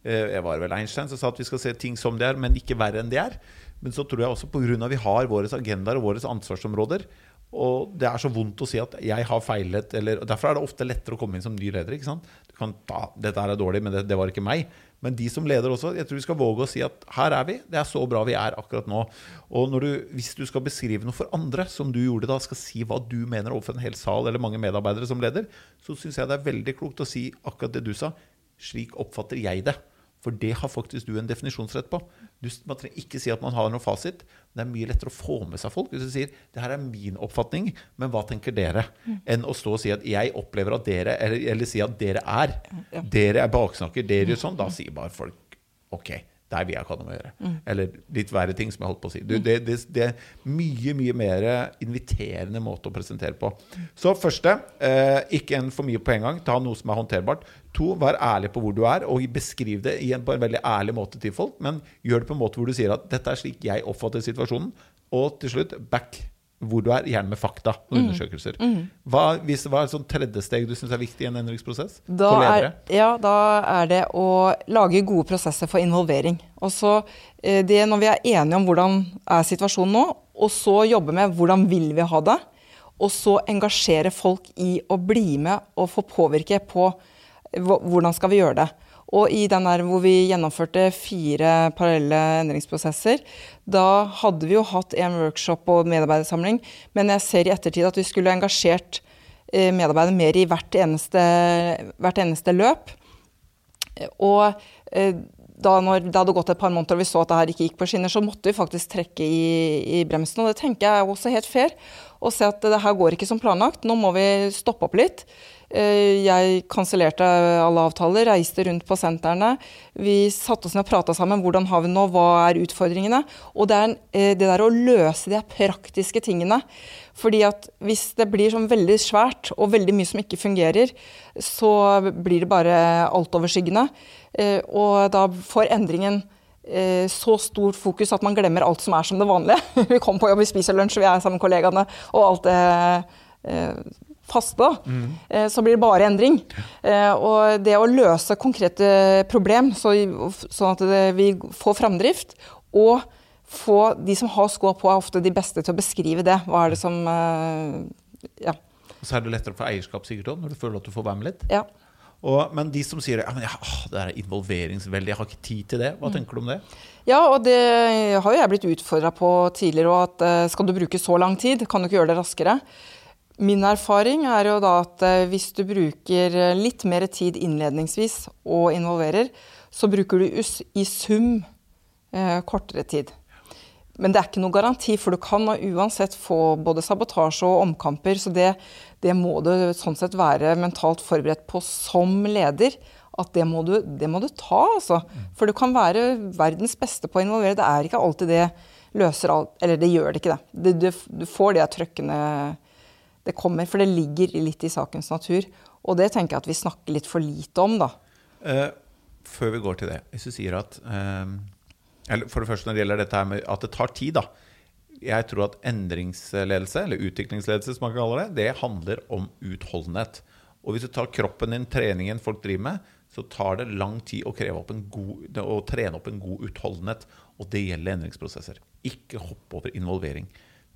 Jeg var vel Einstein som sa at vi skal se ting som de er, men ikke verre enn de er. Men så tror jeg også pga. vi har våre agendaer og våre ansvarsområder, og det er så vondt å si at jeg har feilet. Eller, derfor er det ofte lettere å komme inn som ny leder. ikke sant? Du kan ta, Dette er dårlig, men det, det var ikke meg. Men de som leder også, jeg tror vi skal våge å si at her er vi. Det er så bra vi er akkurat nå. Og du, hvis du skal beskrive noe for andre, som du gjorde da, skal si hva du mener overfor en hel sal eller mange medarbeidere som leder, så syns jeg det er veldig klokt å si akkurat det du sa. Slik oppfatter jeg det. For det har faktisk du en definisjonsrett på. Du, man trenger ikke si at man har noen fasit. Det er mye lettere å få med seg folk hvis du sier det her er min oppfatning, men hva tenker dere? Mm. Enn å stå og si at jeg opplever at dere Eller, eller si at dere er. Dere er baksnakker, dere gjør sånn. Da sier bare folk OK. Der vi har ikke ha noe med å gjøre. Mm. Eller litt verre ting, som jeg holdt på å si. Du, det, det, det, er mye, mye mer inviterende måte å presentere på. Så første, eh, ikke en for mye på en gang. Ta noe som er håndterbart. To, vær ærlig på hvor du er, og beskriv det en, på en veldig ærlig måte til folk. Men gjør det på en måte hvor du sier at 'dette er slik jeg oppfatter situasjonen'. Og til slutt, back hvor du er, gjerne med fakta og mm. undersøkelser. Mm. Hva, hvis, hva er et sånt tredje steg du syns er viktig i en endringsprosess? Da for ledere? Er, ja, da er det å lage gode prosesser for involvering. Og så eh, det Når vi er enige om hvordan er situasjonen nå, og så jobbe med hvordan vil vi ha det, og så engasjere folk i å bli med og få påvirke på hvordan skal vi gjøre det. Og i den der hvor vi gjennomførte fire parallelle endringsprosesser, da hadde vi jo hatt en workshop og medarbeidersamling, men jeg ser i ettertid at vi skulle engasjert eh, medarbeidere mer i hvert eneste, hvert eneste løp. Og eh, da når det hadde gått et par måneder og vi så at det her ikke gikk på skinner, så måtte vi faktisk trekke i, i bremsen. Og det tenker jeg er også helt fair. Å se at det her går ikke som planlagt. Nå må vi stoppe opp litt. Eh, jeg kansellerte alle avtaler, reiste rundt på sentrene. Vi satte oss ned og prata sammen. Hvordan har vi nå? Hva er utfordringene? Og det er eh, det der å løse de praktiske tingene. Fordi at hvis det blir sånn veldig svært og veldig mye som ikke fungerer, så blir det bare altoverskyggende. Eh, og da får endringen så stort fokus at man glemmer alt som er som det vanlige. vi kommer på jobb, vi spiser lunsj, vi er sammen med kollegaene, og alt det eh, faste, mm. eh, så blir det bare endring. Eh, og det å løse konkrete problem, så, sånn at vi får framdrift, og få De som har skoa på, er ofte de beste til å beskrive det. Hva er det som eh, Ja. Og så er det lettere få eierskap sikkert òg, når du føler at du får være med litt. Ja. Og, men de som sier ja, men, ja, det er involveringsveldig, jeg har ikke tid til det. Hva mm. tenker du om det? Ja, og det har jo jeg blitt utfordra på tidligere òg, at uh, skal du bruke så lang tid, kan du ikke gjøre det raskere. Min erfaring er jo da at uh, hvis du bruker litt mer tid innledningsvis og involverer, så bruker du i sum eh, kortere tid. Men det er ikke noe garanti, for du kan uansett få både sabotasje og omkamper. Så det, det må du sånn sett være mentalt forberedt på som leder. At det må du, det må du ta, altså. For du kan være verdens beste på å involvere. Det er ikke alltid det løser alt Eller det gjør det ikke, det. Du, du får det trøkkende det kommer. For det ligger litt i sakens natur. Og det tenker jeg at vi snakker litt for lite om, da. Uh, før vi går til det, hvis du sier at uh eller for det første når det gjelder dette her med at det tar tid, da. Jeg tror at endringsledelse, eller utviklingsledelse som man kaller det, det handler om utholdenhet. Og hvis du tar kroppen din, treningen folk driver med, så tar det lang tid å, god, å trene opp en god utholdenhet. Og det gjelder endringsprosesser. Ikke hopp over involvering.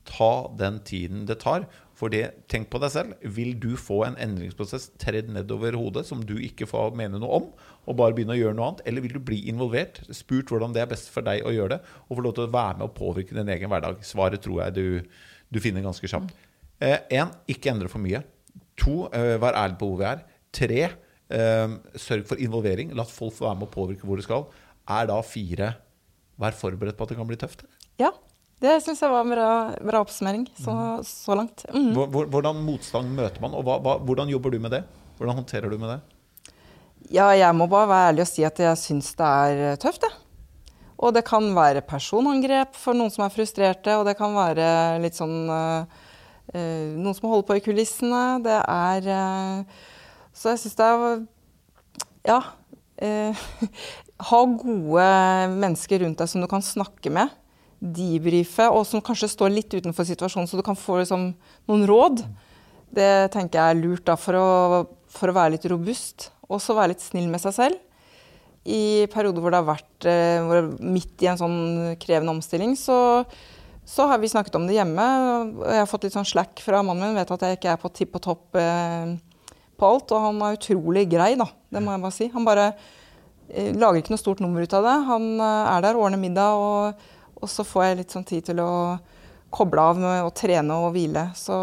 Ta den tiden det tar. For det, tenk på deg selv. Vil du få en endringsprosess tredd nedover hodet som du ikke får mene noe om, og bare begynne å gjøre noe annet? Eller vil du bli involvert, spurt hvordan det er best for deg å gjøre det, og få lov til å være med og påvirke din egen hverdag? Svaret tror jeg du, du finner ganske kjapt. Én, eh, ikke endre for mye. To, eh, vær ærlig på hvor vi er. Tre, eh, sørg for involvering. La folk få være med og påvirke hvor de skal. Er da fire, vær forberedt på at det kan bli tøft? Ja, det syns jeg var en bra, bra oppsummering så, mm. så langt. Mm. Hvordan motstand møter man, og hva, hva, hvordan jobber du med det? Hvordan håndterer du med det? Ja, jeg må bare være ærlig og si at jeg syns det er eh, tøft, det. Og det kan være personangrep for noen som er frustrerte, og det kan være litt sånn uh, Noen som holder på i kulissene. Det er uh, Så jeg syns det er Ja. Uh, ha gode mennesker rundt deg som du kan snakke med debrife, og som kanskje står litt utenfor situasjonen, så du kan få liksom, noen råd. Det tenker jeg er lurt da, for å, for å være litt robust. Og så være litt snill med seg selv. I perioder hvor det har vært hvor midt i en sånn krevende omstilling, så, så, har vi snakket om det hjemme. Jeg har fått litt sånn slack fra mannen min. Vet at jeg ikke er på tipp og topp eh, på alt. Og han er utrolig grei, da. Det må jeg bare si. Han bare eh, lager ikke noe stort nummer ut av det. Han eh, er der, ordner middag og og så får jeg litt sånn tid til å koble av med å trene og hvile. Så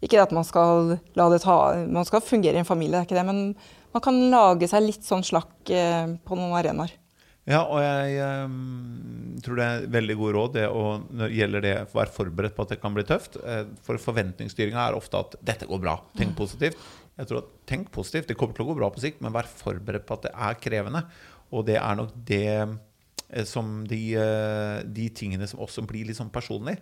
ikke det at man skal la det ta Man skal fungere i en familie, det er ikke det. Men man kan lage seg litt sånn slakk eh, på noen arenaer. Ja, og jeg um, tror det er veldig god råd det å, når det gjelder det å være forberedt på at det kan bli tøft. Eh, for forventningsstyringa er ofte at 'dette går bra', tenk mm. positivt. Jeg tror at Tenk positivt, det kommer til å gå bra på sikt, men vær forberedt på at det er krevende. Og det er nok det som de, de, tingene som også blir litt sånn personlig.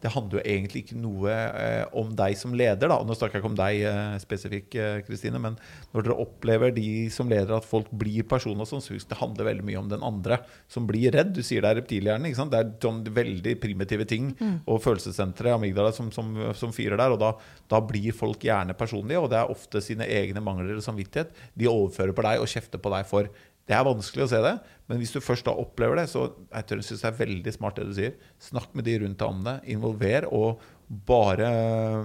Det handler jo egentlig ikke noe eh, om deg som leder. Da. Nå snakker jeg ikke om deg eh, spesifikk, Kristine, men når dere opplever de som leder at folk blir personer, sånn, så det handler veldig mye om den andre som blir redd. Du sier det er reptilhjernen. Det er sånn veldig primitive ting mm. og følelsessenteret, amygdala, som, som, som, fyrer der. Og da, da, blir folk gjerne personlige, og det er ofte sine egne mangler og samvittighet de overfører på deg og kjefter på deg for. Det er vanskelig å se det, men hvis du først da opplever det, så jeg tror jeg synes det er veldig smart det du sier. Snakk med de rundt deg om det. Involver. Og bare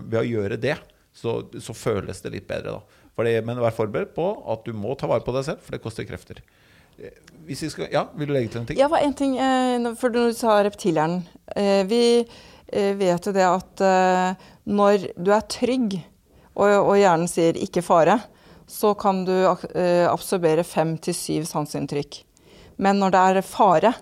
ved å gjøre det, så, så føles det litt bedre. da. Det, men vær forberedt på at du må ta vare på deg selv, for det koster krefter. Eh, skal, ja, Vil du legge til en ting? Ja, en ting, eh, for du sa reptilhjernen. Eh, vi vet jo det at når du er trygg, og hjernen sier 'ikke fare', så kan du eh, absorbere fem til syv sanseinntrykk. Men når det er fare,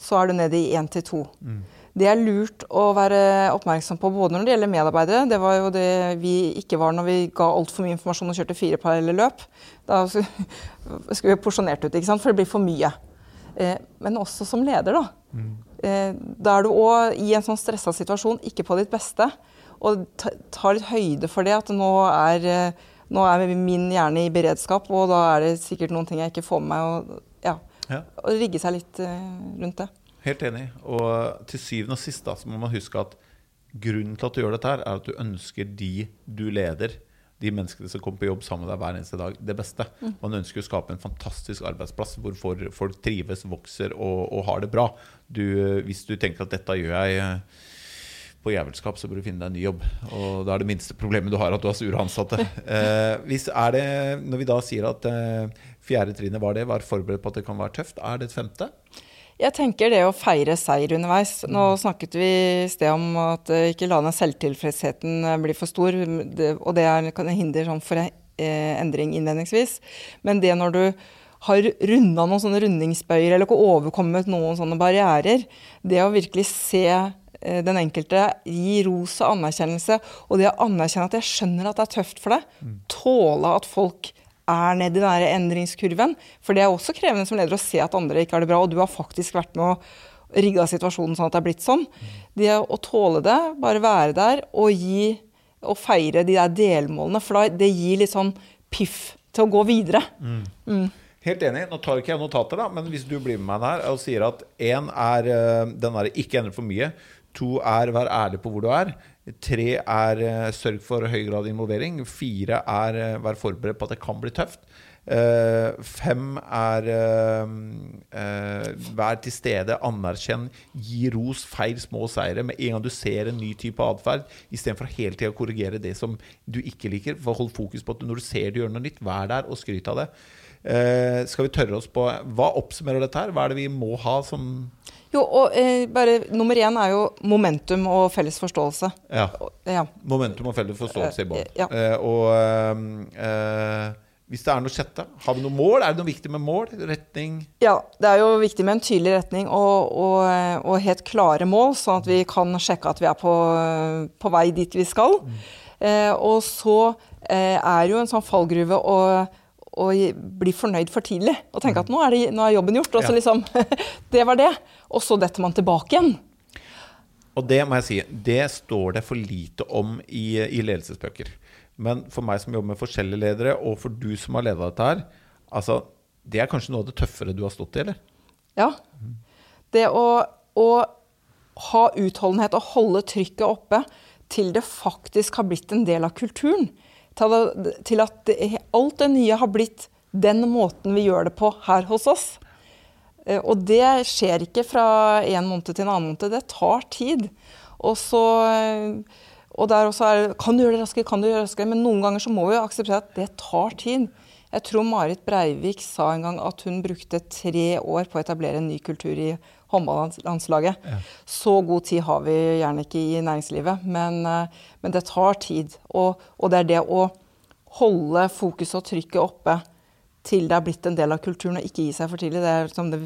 så er du nede i én til to. Mm. Det er lurt å være oppmerksom på både når det gjelder medarbeidere. Det var jo det vi ikke var når vi ga altfor mye informasjon og kjørte fire parallelle løp. Da skulle vi porsjonert ut, ikke sant? for det blir for mye. Eh, men også som leder, da. Mm. Eh, da er du òg i en sånn stressa situasjon ikke på ditt beste. Og ta litt høyde for det, at nå er Nå er min hjerne i beredskap, og da er det sikkert noen ting jeg ikke får med meg. Og ja, Ja. og rigge seg litt eh, rundt det. Helt enig. Og til syvende og sist da, så må man huske at grunnen til at du gjør dette, her er at du ønsker de du leder, de menneskene som kommer på jobb sammen med deg hver eneste dag, det beste. Man ønsker å skape en fantastisk arbeidsplass hvor folk trives, vokser og, og har det bra. Du, hvis du tenker at dette gjør jeg eh, på jævelskap, så bør du finne deg en ny jobb. Og da er det minste problemet du har, at du har sure ansatte. Eh, hvis er det, når vi da sier at eh, fjerde trinnet var det, var forberedt på at det kan være tøft, er det et femte? Jeg tenker det å feire seier underveis. Nå snakket vi i sted om at eh, ikke la den selvtilfredsheten eh, bli for stor, og det er, kan hindre sånn for eh, endring innledningsvis. Men det når du har runda noen sånne rundingsbøyer, eller ikke overkommet noen sånne barrierer, det å virkelig se den enkelte gi ros og anerkjennelse, og det å anerkjenne at jeg skjønner at det er tøft for deg, tåle at folk er nedi den der endringskurven. For det er også krevende som leder å se at andre ikke har det bra, og du har faktisk vært med å rigga situasjonen sånn at det er blitt sånn. Det å tåle det, bare være der og gi og feire de der delmålene, for det gir litt sånn piff til å gå videre. Helt enig. Nå tar ikke jeg notater, da, men hvis du blir med meg der og sier at én er eh, den der ikke endre for mye, to er vær ærlig på hvor du er, tre er eh, sørg for høy grad involvering, fire er eh, vær forberedt på at det kan bli tøft. Uh, fem er uh, uh, vær til stede, anerkjenn, gi ros, feil små seire. Med en gang du ser en ny type atferd, istedenfor hele tida å korrigere det som du ikke liker. Hold fokus på at når du ser du gjør noe nytt, vær der og skryt av det. Eh, skal vi tørre oss på Hva oppsummerer dette her? Hva er det vi må ha som Jo, og eh, bare Nummer én er jo momentum og felles forståelse. Ja. Ja. Momentum og felles forståelse i bånn. Eh, ja. Eh, og eh, eh, hvis det er noe sjette, har vi noe mål? Er det noe viktig med mål? Retning? Ja, det er jo viktig med en tydelig retning og, og, og helt klare mål, sånn at vi kan sjekke at vi er på, på vei dit vi skal. Eh, og så er jo en sånn fallgruve å, å bli fornøyd for tidlig. Og tenke at nå er, det, nå er jobben gjort. Og så Ja. liksom Det var det. Og så detter man tilbake igjen. Og det må jeg si, det står det for lite om i, i ledelsesbøker. Men for meg som jobber med forskjellige ledere, og for du som har leda dette her, altså, det er kanskje noe av det tøffere du har stått i, eller? Ja. Det å, å ha utholdenhet og holde trykket oppe til det faktisk har blitt en del av kulturen. Til at, alt det nye har blitt den måten vi gjør det på her hos oss. Eh, Og det skjer ikke fra en måned til en annen måned. Det tar tid. Og så eh, og der også er det Kan du gjøre det raskere? Kan du gjøre det raskere? Men noen ganger så må vi jo akseptere at det tar tid. Jeg tror Marit Breivik sa en gang at hun brukte tre år på å etablere en ny kultur i håndballandslaget. Så god tid har vi gjerne ikke i næringslivet, men, eh, men det tar tid. Og, og det er det å holde fokuset og trykket oppe til det er blitt en del av kulturen, og ikke gi seg for tidlig. Det er som det,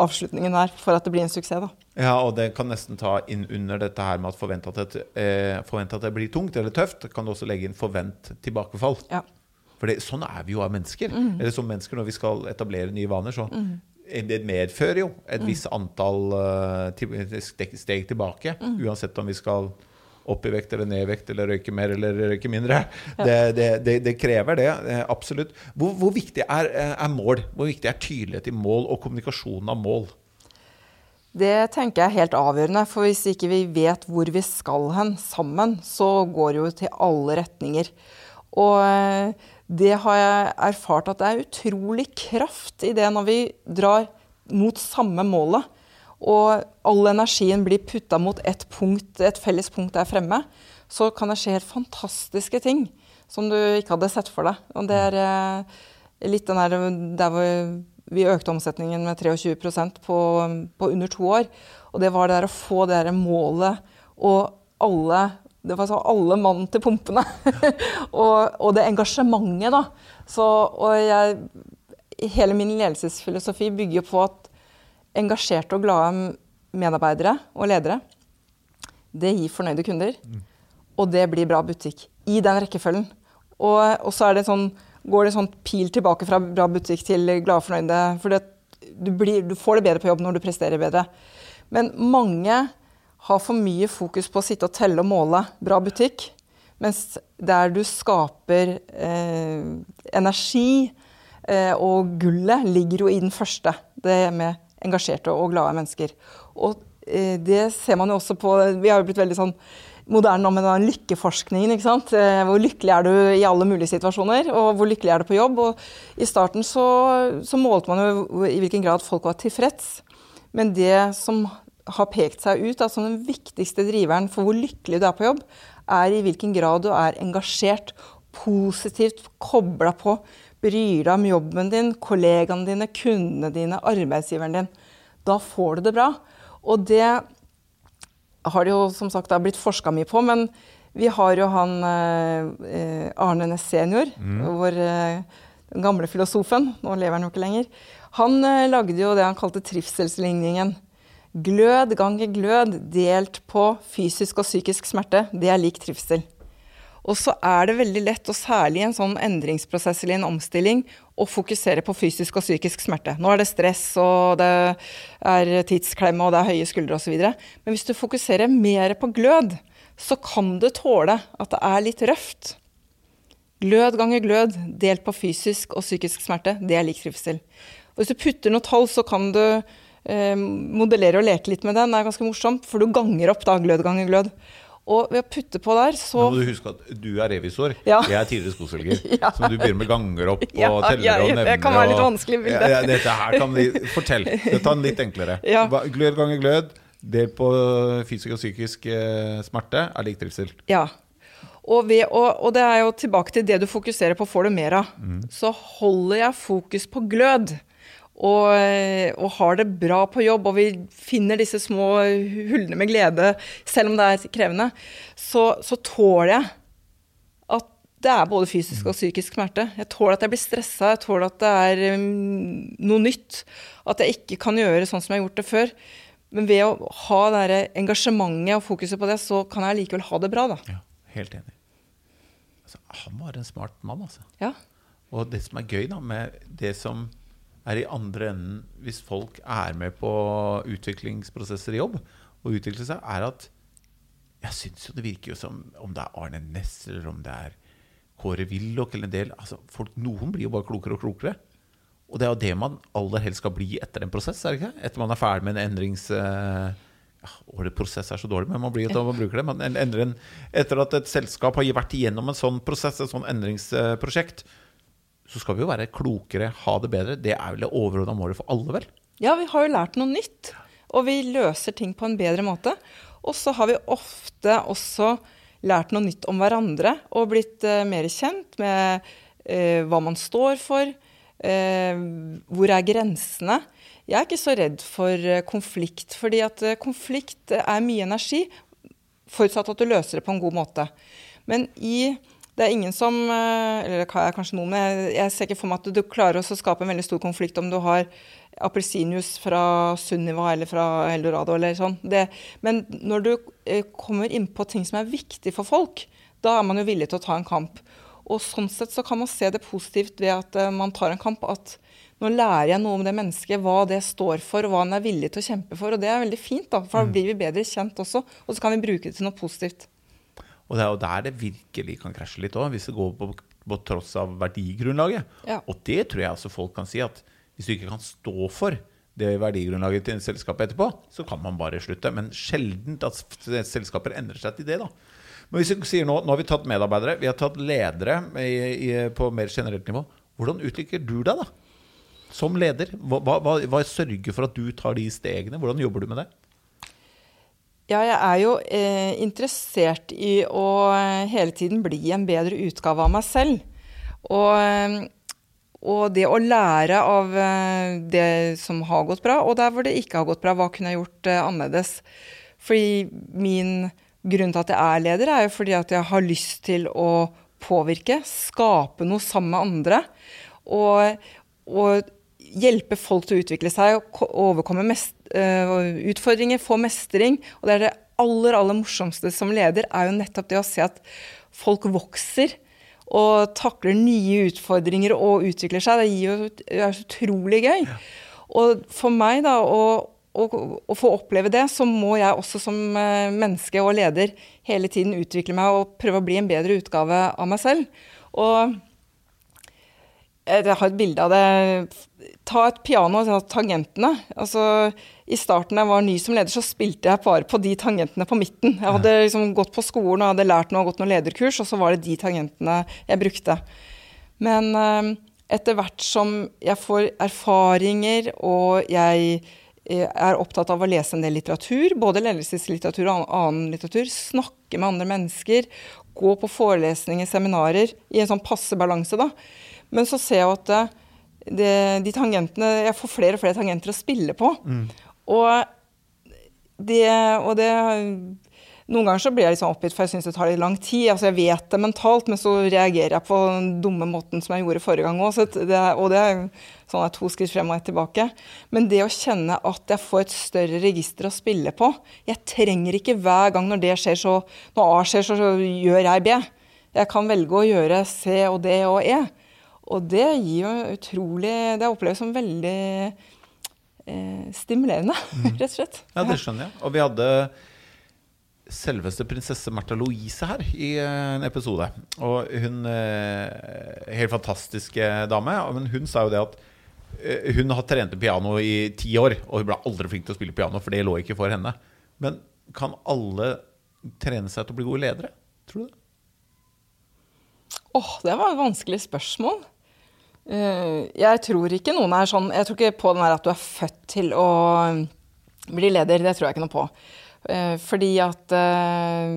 avslutningen er for at det blir en suksess. da. Ja, og det kan nesten ta inn under dette her med at forvent at, det, eh, forvent at det blir tungt eller tøft. Kan du også legge inn forvent tilbakefall. Ja. For sånn er vi jo av mennesker. Eller som mennesker når vi skal etablere nye vaner. Så det medfører jo et visst antall eh, steg, tilbake. Uansett om vi skal opp i vekt eller ned i vekt eller røyke mer eller røyke mindre. Det, det, det, det krever det, eh, absolutt. Hvor, hvor viktig er, eh, er mål? Hvor viktig er tydelighet i mål og kommunikasjonen av mål? Det tenker jeg er helt avgjørende, for hvis ikke vi vet hvor vi skal hen sammen, så går det jo til alle retninger. Og det har jeg erfart at det er utrolig kraft i det når vi drar mot samme målet. Og all energien blir putta mot et, punkt, et felles punkt der fremme. Så kan det skje helt fantastiske ting som du ikke hadde sett for deg. Og det er eh, litt den der, der hvor vi økte omsetningen med 23 på, på under to år. Og det var det der å få det der målet og alle det var så alle mann til pumpene. og, og, det engasjementet, da. Så, og jeg, hele min ledelsesfilosofi bygger jo på at engasjerte og glade medarbeidere og ledere, det gir fornøyde kunder. Og det blir bra butikk. I den rekkefølgen. Og, og så det sånn, går det sånn pil tilbake fra bra butikk til glade fornøyde. For det, du, blir, du får det bedre på jobb når du presterer bedre. Men mange har for mye fokus på å sitte og telle og måle bra butikk. Mens der du skaper eh, energi eh, og gullet, ligger jo i den første. Det med engasjerte og glade mennesker. Og eh, det ser man jo også på Vi har jo blitt veldig sånn moderne med den lykkeforskningen. ikke sant? Eh, hvor lykkelig er du i alle mulige situasjoner, og hvor lykkelig er du på jobb? Og I starten så, så målte man jo i hvilken grad folk var tilfreds. Men det som har pekt seg ut da, som den viktigste driveren for hvor lykkelig du er på jobb, er i hvilken grad du er engasjert, positivt kobla på, bryr deg om jobben din, kollegaene dine, kundene dine, arbeidsgiveren din. Da får du det bra. Og det har det jo som sagt blitt forska mye på, men vi har jo han eh, Arne Næss senior, mm. vår eh, den gamle filosofen. Nå lever han jo ikke lenger. Han eh, lagde jo det han kalte trivselsligningen. Glød ganger glød delt på fysisk og psykisk smerte, det er lik trivsel. Og så er det veldig lett, og særlig i en sånn endringsprosess eller en omstilling, å fokusere på fysisk og psykisk smerte. Nå er det stress, og det er tidsklemme, og det er høye skuldre osv. Men hvis du fokuserer mer på glød, så kan du tåle at det er litt røft. Glød ganger glød delt på fysisk og psykisk smerte, det er lik trivsel. Og hvis du putter noe tall, så kan du eh, modellere og leke litt med den. Det er ganske morsomt, for du ganger opp da glød ganger glød. Og ved å putte på der, så Nå må du huske at du er revisor. Ja. Jeg er tidligere skoselger. ja. Så du begynner med ganger opp og ja, teller ja, og nevner. Det kan være litt vanskelig bilde. Ja, dette her kan vi Fortell. Ta den litt enklere. Glød ganger glød, del på fysisk og psykisk eh, smerte, er lik trivsel. Ja. Og, ved, og, og, det er jo tilbake til det du fokuserer på, får du mer av. Mm. Så holder jeg fokus på glød og, og, har det bra på jobb, og vi finner disse små hullene med glede, selv om det er krevende, så, så tåler jeg at det er både fysisk og psykisk smerte. Jeg tåler at jeg blir stressa, jeg tåler at det er um, noe nytt. At jeg ikke kan gjøre sånn som jeg har gjort det før. Men ved å ha det engasjementet og fokuset på det, så kan jeg likevel ha det bra. da. Ja, helt enig. Altså, han var en smart mann, altså. Ja. Og det som er gøy da, med det som er i andre enden, hvis folk er med på utviklingsprosesser i jobb, og utvikler seg, er at jeg syns jo det virker jo som om det er Arne Næss eller om det er Kåre Willoch eller en del altså folk, Noen blir jo bare klokere og klokere. Og det er jo det man aller helst skal bli etter en prosess. er det ikke? Etter man er ferdig med en endrings... Uh, ja, Ordet prosess er så dårlig, men man blir jo man bruker det. Man en, etter at et selskap har vært igjennom en sånn prosess, et sånn endringsprosjekt, så skal vi jo være klokere, ha det bedre. Det er vel det overordna målet for alle, vel? Ja, vi har jo lært noe nytt. Og vi løser ting på en bedre måte. Og så har vi ofte også lært noe nytt om hverandre og blitt uh, mer kjent med uh, hva man står for. Uh, hvor er grensene? Jeg er ikke så redd for konflikt, fordi at konflikt er mye energi, forutsatt at du løser det på en god måte. Men i det er ingen som eh, Eller er kanskje noen, men jeg ser ikke for meg at du klarer å skape en veldig stor konflikt om du har appelsinjuice fra Sunniva eller fra Eldorado eller sånn. Det, men når du eh, kommer inn på ting som er viktig for folk, da er man jo villig til å ta en kamp. Og sånn sett så kan man se det positivt ved at eh, man tar en kamp. At nå lærer jeg noe om det mennesket, hva det står for, og hva han er villig til å kjempe for. Og det er veldig fint, da, for da mm. blir vi bedre kjent også. Og så kan vi bruke det til noe positivt. Og det er jo der det virkelig kan krasje litt òg, hvis det går på, på, tross av verdigrunnlaget. Ja. Og det tror jeg altså folk kan si, at hvis du ikke kan stå for det verdigrunnlaget til selskapet etterpå, så kan man bare slutte. Men sjelden at selskaper endrer seg til det, da. Men hvis vi sier nå, nå har vi tatt medarbeidere, vi har tatt ledere i, i, på mer generelt nivå. Hvordan utvikler du deg, da? Som leder? Hva, hva, hva sørger for at du tar de stegene? Hvordan jobber du med det? Ja, jeg er jo eh, interessert i å eh, hele tiden bli en bedre utgave av meg selv. Og, eh, og, det å lære av eh, det som har gått bra, og der hvor det ikke har gått bra, hva kunne jeg gjort eh, annerledes? Fordi min grunn til at jeg er leder, er jo fordi at jeg har lyst til å påvirke, skape noe sammen med andre. Og, og hjelpe folk til å utvikle seg og overkomme mest, uh, utfordringer, få mestring. Og det er det aller, aller morsomste som leder, er jo nettopp det å se at folk vokser. Og takler nye utfordringer og utvikler seg. Det, jo, det er så utrolig gøy. Og for meg, da, å, å, å, få oppleve det, så må jeg også som eh, menneske og leder hele tiden utvikle meg og prøve å bli en bedre utgave av meg selv. Og jeg har et bilde av det. Ta et piano og ta tangentene. Altså, I starten jeg var ny som leder, så spilte jeg bare på de tangentene på midten. Jeg hadde liksom gått på skolen og hadde lært noe, gått noen lederkurs, og så var det de tangentene jeg brukte. Men eh, etter hvert som jeg får erfaringer og jeg Eh, er opptatt av å lese en del litteratur, både ledelseslitteratur og annen litteratur. Snakke med andre mennesker. Gå på forelesninger, seminarer. I en sånn passe balanse, da. Men så ser jeg at eh, det, de tangentene Jeg får flere og flere tangenter å spille på. Mm. Og, det, og det noen ganger så blir jeg sånn oppgitt, for jeg syns det tar litt lang tid. Altså Jeg vet det mentalt, men så reagerer jeg på den dumme måten som jeg gjorde forrige gang òg. Og det er sånn at to skritt frem og ett tilbake. Men det å kjenne at jeg får et større register å spille på Jeg trenger ikke hver gang når det skjer, så Når A skjer, så, så gjør jeg B. Jeg kan velge å gjøre C og D og E. Og det gir jo utrolig Det oppleves som veldig eh, stimulerende, mm. rett og slett. Ja, det skjønner jeg. Og vi hadde selveste prinsesse Märtha Louise her i eh, en episode. Og hun eh, Helt fantastiske dame. Men hun sa jo det at eh, hun har trent piano i ti år, og hun ble aldri flink til å spille piano, for det lå ikke for henne. Men kan alle trene seg til å bli gode ledere? Tror du det? Åh, oh, det var et vanskelig spørsmål. Jeg tror ikke noen er sånn Jeg tror ikke på den der at du er født til å bli leder. Det tror jeg ikke noe på. Eh, fordi at eh,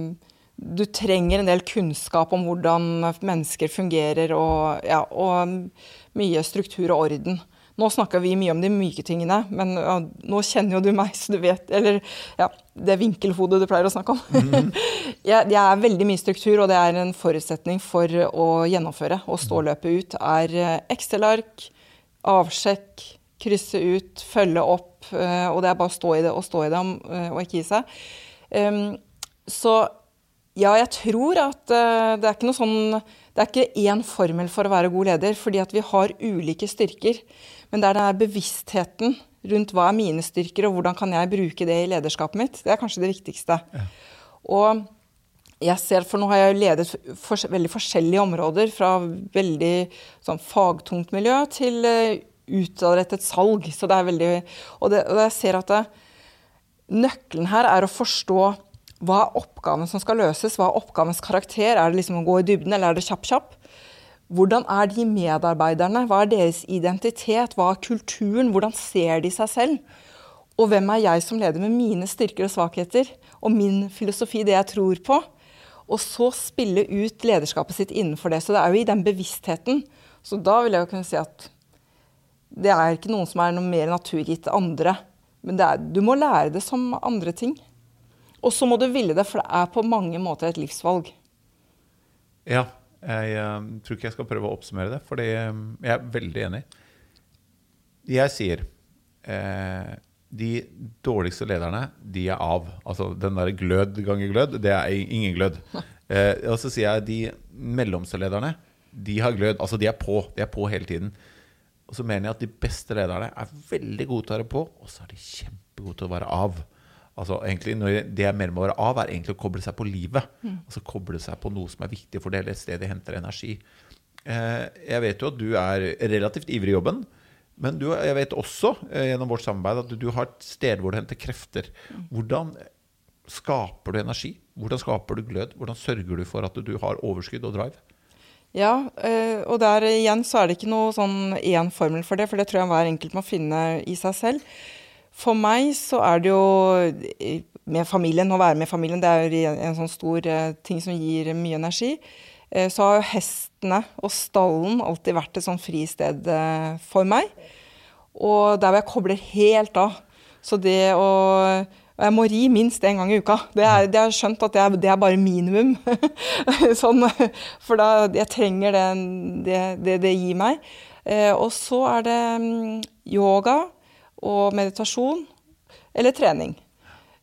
du trenger en del kunnskap om hvordan mennesker fungerer, og, ja, og mye struktur og orden. Nå snakker vi mye om de myke tingene, men ja, nå kjenner jo du meg, så du vet Eller ja, det vinkelhodet du pleier å snakke om. Mm. jeg, jeg, er veldig mye struktur, og det er en forutsetning for å gjennomføre og stå løpet ut. Er eh, Excel-ark, avsjekk, krysse ut, følge opp. Eh, og det er bare å stå i det og stå i det eh, og ikke gi seg. Så ja, jeg tror at uh, det er ikke noe sånn Det er ikke én formel for å være god leder, fordi at vi har ulike styrker. Men det er den bevisstheten rundt hva er mine styrker, og hvordan kan jeg bruke det i lederskapet mitt. Det er kanskje det viktigste. Ja. Og jeg ser, for nå har jeg ledet for, veldig forskjellige områder, fra veldig sånn, fagtungt miljø til utadrettet salg. Så det er veldig Og, det, og jeg ser at det, nøkkelen her er å forstå hva er oppgaven som skal løses, hva er oppgavens karakter? Er det liksom å gå i dybden, eller er det kjapp-kjapp? Hvordan er de medarbeiderne? Hva er deres identitet? Hva er kulturen? Hvordan ser de seg selv? Og hvem er jeg som leder med mine styrker og svakheter? Og min filosofi, det jeg tror på? Og så spille ut lederskapet sitt innenfor det. Så det er jo i den bevisstheten. Så da vil jeg jo kunne si at det er ikke noen som er noe mer naturgitt andre. Men er, du må lære det som andre ting. Og så må du ville det, for det er på mange måter et livsvalg. Ja. Jeg um, tror ikke jeg skal prøve å oppsummere det, for um, jeg er veldig enig. Jeg sier eh, de dårligste lederne, de er av. Altså den der glød ganger glød, det er ingen glød. Eh, og så sier jeg de mellomste lederne, de har glød. Altså de er på. De er på hele tiden. Og så mener jeg at de beste lederne er veldig gode til å være på, og så er de kjempegode til å være av. Altså egentlig, Det jeg mener med å være av, er egentlig å koble seg på livet. Mm. Altså koble seg på noe som er viktig for det, eller et sted de henter energi. Eh, jeg vet jo at du er relativt ivrig i jobben. Men du, jeg vet også eh, gjennom vårt samarbeid at du har et sted hvor du henter krefter. Mm. Hvordan skaper du energi? Hvordan skaper du glød? Hvordan sørger du for at du har overskudd og drive? Ja, eh, og der igjen så er det ikke noe sånn én formel for det, for det tror jeg hver enkelt må finne i seg selv. For meg så er det jo med familien, å være med familien, det er jo en sånn stor eh, ting som gir mye energi. Eh, så har jo hestene og stallen alltid vært et sånn fristed for meg. Og der hvor jeg kobler helt av. Så det å og jeg må ri minst én gang i uka. Det er, det har skjønt at det er, det er bare minimum. sånn, for da jeg trenger det det, det, gir meg. Eh, og så er det um, yoga og meditasjon eller trening.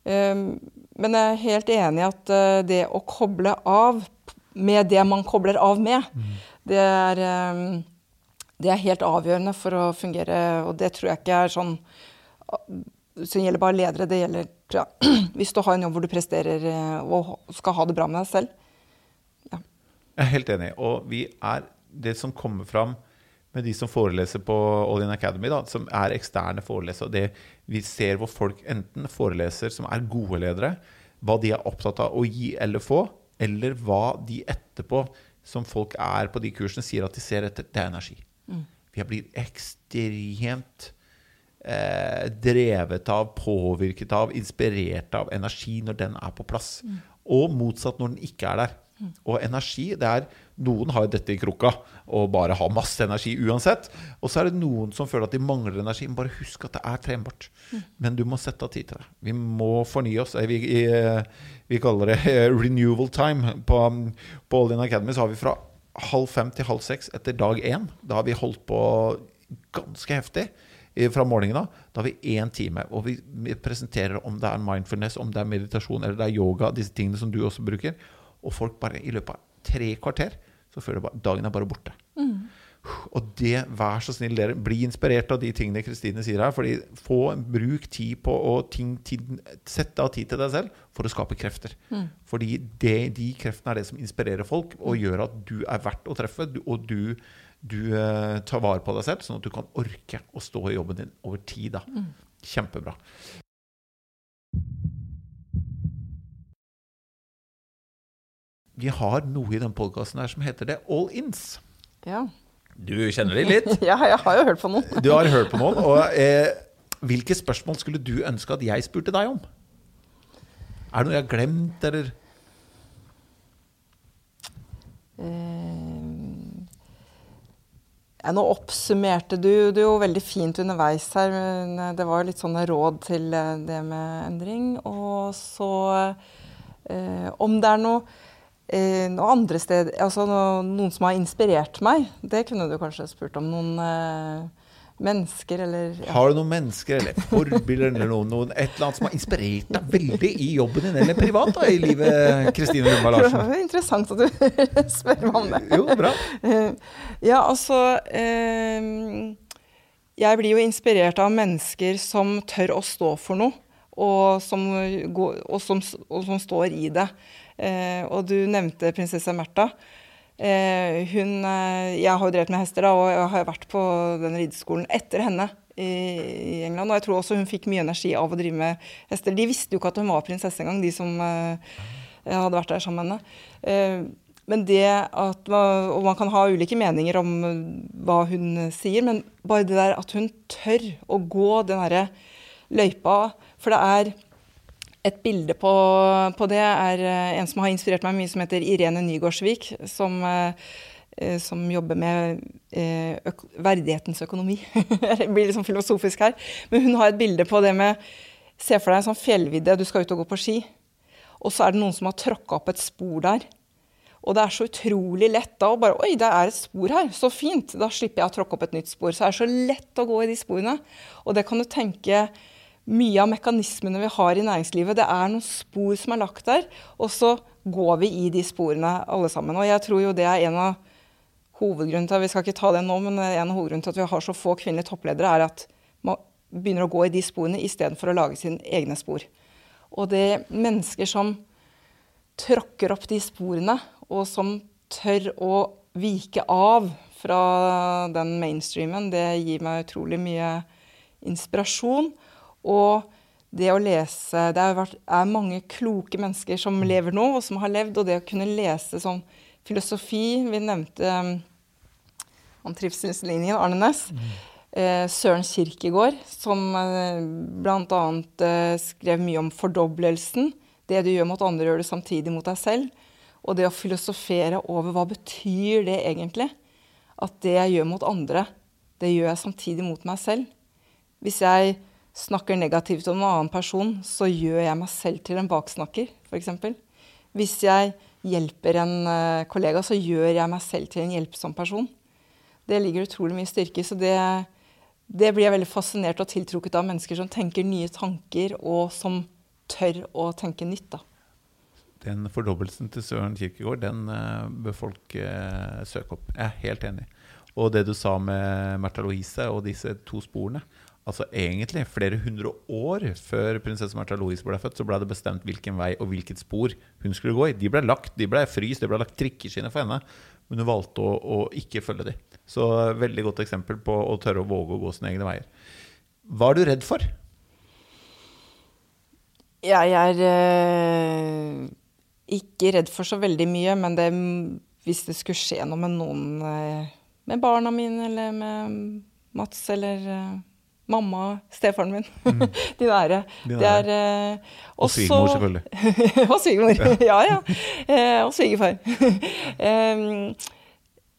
Um, men jeg er helt enig i at uh, det å koble av med det man kobler av med, mm. det, er, um, det er helt avgjørende for å fungere. Og det tror jeg ikke er sånn som gjelder bare ledere. Det gjelder ja, hvis du har en jobb hvor du presterer eh, og skal ha det bra med deg selv. Ja. Jeg er helt enig. Og vi er det som kommer fram med de som foreleser på All In Academy, da, som er eksterne forelesere. Det vi ser hvor folk enten foreleser som er gode ledere, hva de er opptatt av å gi eller få, eller hva de etterpå, som folk er på de kursene, sier at de ser etter, det er energi. Mm. Vi har blitt ekstremt eh, drevet av, påvirket av, inspirert av energi når den er på plass. Mm. Og motsatt når den ikke er der. Mm. Og energi det er, Noen har dette i krukka og bare har masse energi uansett. Og så er det noen som føler at de mangler energi. Men bare husk at det er trenbart. Men du må sette av tid til det. Vi må fornye oss. Vi, vi kaller det renewal time. På, på All In Academy så har vi fra halv fem til halv seks etter dag én. Da har vi holdt på ganske heftig fra morgenen av. Da har vi én time, og vi presenterer om det er mindfulness, om det er meditasjon eller det er yoga, disse tingene som du også bruker. Og folk bare i løpet av tre kvarter så føler bare, dagen er bare borte. Mm. Og det, vær så snill, dere, bli inspirert av de tingene Kristine sier her. fordi få Bruk tid på å ting, tid, sette av tid til deg selv for å skape krefter. Mm. Fordi det, de kreftene er det som inspirerer folk og mm. gjør at du er verdt å treffe. Og du, du uh, tar vare på deg selv, sånn at du kan orke å stå i jobben din over tid. Da. Mm. Kjempebra. Vi har noe i den podkasten som heter det All Ins. Ja. Du kjenner de litt? ja, jeg har jo hørt på noen. du har hørt på noen. Og eh, hvilke spørsmål skulle du ønske at jeg spurte deg om? Er det noe jeg har glemt, eller? Eh, nå oppsummerte du det jo veldig fint underveis her. Men eh, det var litt sånne råd til eh, det med endring. Og så eh, Om det er noe og andre steder, altså Noen som har inspirert meg. Det kunne du kanskje spurt om. Noen eh, mennesker eller ja. Har du noen mennesker eller forbilder eller noen, noen, et eller annet som har inspirert deg veldig i jobben din eller privat da, i livet, Kristine Lundberg Larsen? Det er interessant at du spør meg om det. Jo, bra. Eh, ja, altså eh, Jeg blir jo inspirert av mennesker som tør å stå for noe, og som, og som, og som står i det. Eh, og du nevnte prinsesse Märtha. Eh, hun eh, Jeg har jo drevet med hester, da, og jeg har vært på den rideskolen etter henne i, England. Og jeg tror også hun fikk mye energi av å drive med hester. De visste jo ikke at hun var prinsesse engang, de som hadde vært der sammen med henne. Men det at Og man kan ha ulike meninger om hva hun sier, men bare det der at hun tør å gå den derre løypa For det er et bilde på, på, det er eh, en som har inspirert meg mye, som heter Irene Nygårdsvik. Som, eh, som jobber med eh, verdighetens økonomi. det blir litt sånn filosofisk her. Men hun har et bilde på det med Se for deg en sånn fjellvidde, du skal ut og gå på ski. Og så er det noen som har tråkka opp et spor der. Og det er så utrolig lett da å bare Oi, det er et spor her. Så fint. Da slipper jeg å tråkke opp et nytt spor. Så det er så lett å gå i de sporene. Og det kan du tenke mye av mekanismene vi har i næringslivet, det er noen spor som er lagt der, og så går vi i de sporene alle sammen. Og jeg tror jo det er en av hovedgrunnene til vi skal ikke ta det nå, men en av hovedgrunnene til at vi har så få kvinnelige toppledere, er at man begynner å gå i de sporene istedenfor å lage sine egne spor. Og det er mennesker som tråkker opp de sporene, og som tør å vike av fra den mainstreamen, det gir meg utrolig mye inspirasjon. Og det å lese Det er, vært, er, mange kloke mennesker som mm. lever nå, og som har levd. Og det å kunne lese sånn filosofi Vi nevnte um, om trivselslinjen, Arne Næss. Mm. Eh, Søren Kirkegård, som eh, bl.a. Eh, skrev mye om fordoblelsen. Det du gjør mot andre, gjør du samtidig mot deg selv. Og det å filosofere over hva betyr det egentlig? At det jeg gjør mot andre, det gjør jeg samtidig mot meg selv. Hvis jeg snakker negativt om en annen person, så gjør jeg meg selv til en baksnakker, f.eks. Hvis jeg hjelper en uh, kollega, så gjør jeg meg selv til en hjelpsom person. Det ligger utrolig mye styrke i. Så det, det, blir jeg veldig fascinert og tiltrukket av mennesker som tenker nye tanker, og som tør å tenke nytt. da. Den fordobbelsen til Søren Kirkegård, den uh, bør folk uh, søke opp. Jeg er helt enig. Og det du sa med Märtha Louise og disse to sporene, Altså egentlig flere hundre år før prinsesse Märtha Louise ble født, så ble det bestemt hvilken vei og hvilket spor hun skulle gå i. De ble lagt, de ble fryst, det ble lagt trikkeskinner for henne. Men hun valgte å, å ikke følge de. Så veldig godt eksempel på å tørre å våge å gå sine egne veier. Hva er du redd for? Jeg er eh, ikke redd for så veldig mye, men det, hvis det skulle skje noe med noen eh, Med barna mine eller med Mats eller eh, mamma, stefaren min. Mm. De nære. De Det er uh, Og svigermor, selvfølgelig. og svigermor. Ja, ja. Uh, og svigerfar.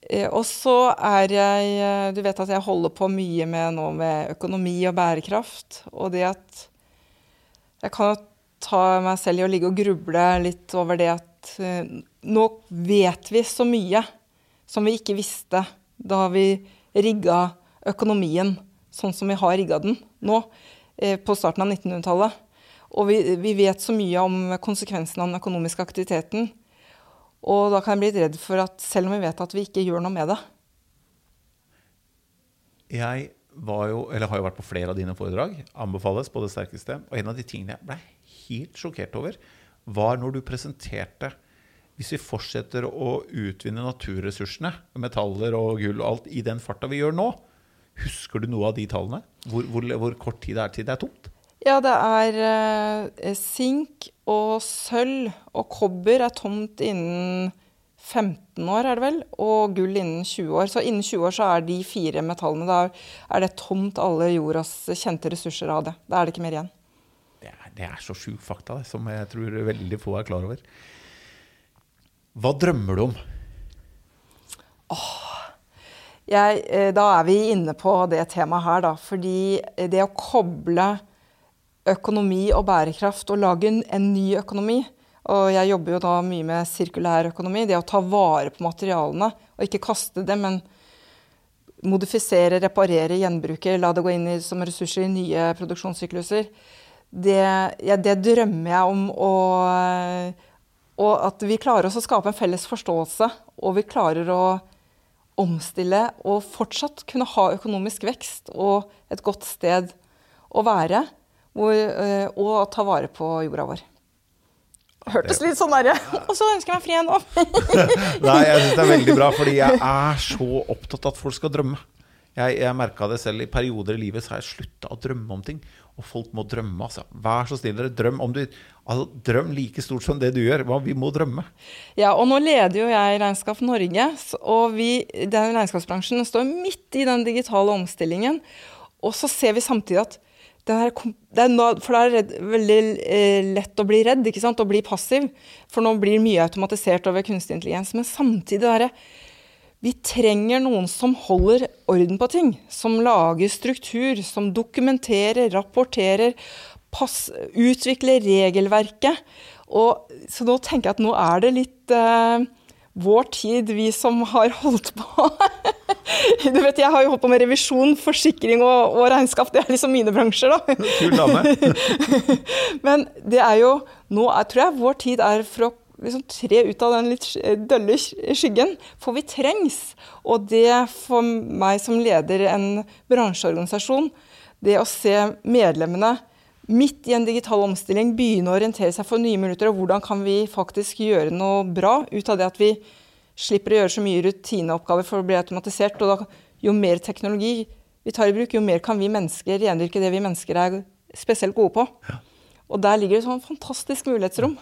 Eh, og så er jeg Du vet at jeg holder på mye med nå med økonomi og bærekraft. Og det at Jeg kan jo ta meg selv i å ligge og gruble litt over det at nå vet vi så mye som vi ikke visste da vi rigga økonomien sånn som vi har rigga den nå, eh, på starten av 1900-tallet. Og vi, vi vet så mye om konsekvensen av den økonomiske aktiviteten. Og da kan jeg bli litt redd for at selv om vi vet at vi ikke gjør noe med det Jeg var jo, eller har jo vært på flere av dine foredrag. Anbefales på det sterkeste. Og en av de tingene jeg ble helt sjokkert over, var når du presenterte Hvis vi fortsetter å utvinne naturressursene, metaller og gull og alt, i den farta vi gjør nå, husker du noe av de tallene? Hvor, hvor, hvor kort tid det er til det er tomt? Ja, det er eh, sink og sølv og kobber er tomt innen 15 år, er det vel, og gull innen 20 år. Så innen 20 år så er de fire metallene Da er det tomt alle jordas kjente ressurser av det. Da er det ikke mer igjen. Det er, det er så sjukt fakta, det, som jeg tror veldig få er klar over. Hva drømmer du om? Jeg, eh, da er vi inne på det temaet her, da. Fordi det å koble økonomi og bærekraft og lage en, en ny økonomi Og jeg jobber jo da mye med sirkulær økonomi. Det å ta vare på materialene og ikke kaste dem, men modifisere, reparere, gjenbruke, la det gå inn i, som ressurser i nye produksjonssykluser. Det, ja, det drømmer jeg om. Og, og at vi klarer oss å skape en felles forståelse, og vi klarer å omstille og fortsatt kunne ha økonomisk vekst og et godt sted å være. Hvor, eh, og ta vare på jorda vår. Hørtes litt sånn derre Og så ønsker jeg meg fred nå. Nei, jeg syns det er veldig bra, fordi jeg er så opptatt av at folk skal drømme. Jeg, jeg merka det selv i perioder i livet, så har jeg slutta å drømme om ting. Og folk må drømme, altså. Vær så snill, dere. Drøm om du altså, Drøm like stort som det du gjør. Vi må drømme. Ja, og nå leder jo jeg Regnskap Norge, og vi, den regnskapsbransjen står midt i den digitale omstillingen. Og så ser vi samtidig at er, er nå, For er det redd, veldig eh, lett å bli redd ikke sant? og bli passiv. For nå blir mye automatisert over kunstig intelligens. Men samtidig er det vi trenger noen som holder orden på ting. Som lager struktur, som dokumenterer, rapporterer, pass, utvikler regelverket. Og, så nå tenker jeg at nå er det litt eh, vår tid, vi som har holdt på. du vet, Jeg har jo holdt på med revisjon, forsikring og, og regnskap. Det er liksom mine bransjer, da. Kul dame. Men det er jo Nå er, tror jeg vår tid er for å liksom tre ut av den litt dølle skyggen. For vi trengs. Og det for meg som leder en bransjeorganisasjon, det å se medlemmene midt i en digital omstilling begynne å orientere seg for nye minutter, og hvordan kan vi faktisk gjøre noe bra ut av det at vi slipper å gjøre så mye rutineoppgaver for å bli automatisert. Og da, jo mer teknologi vi tar i bruk, jo mer kan vi mennesker rendyrke det vi mennesker er spesielt gode på. Og der ligger det sånn fantastisk mulighetsrom.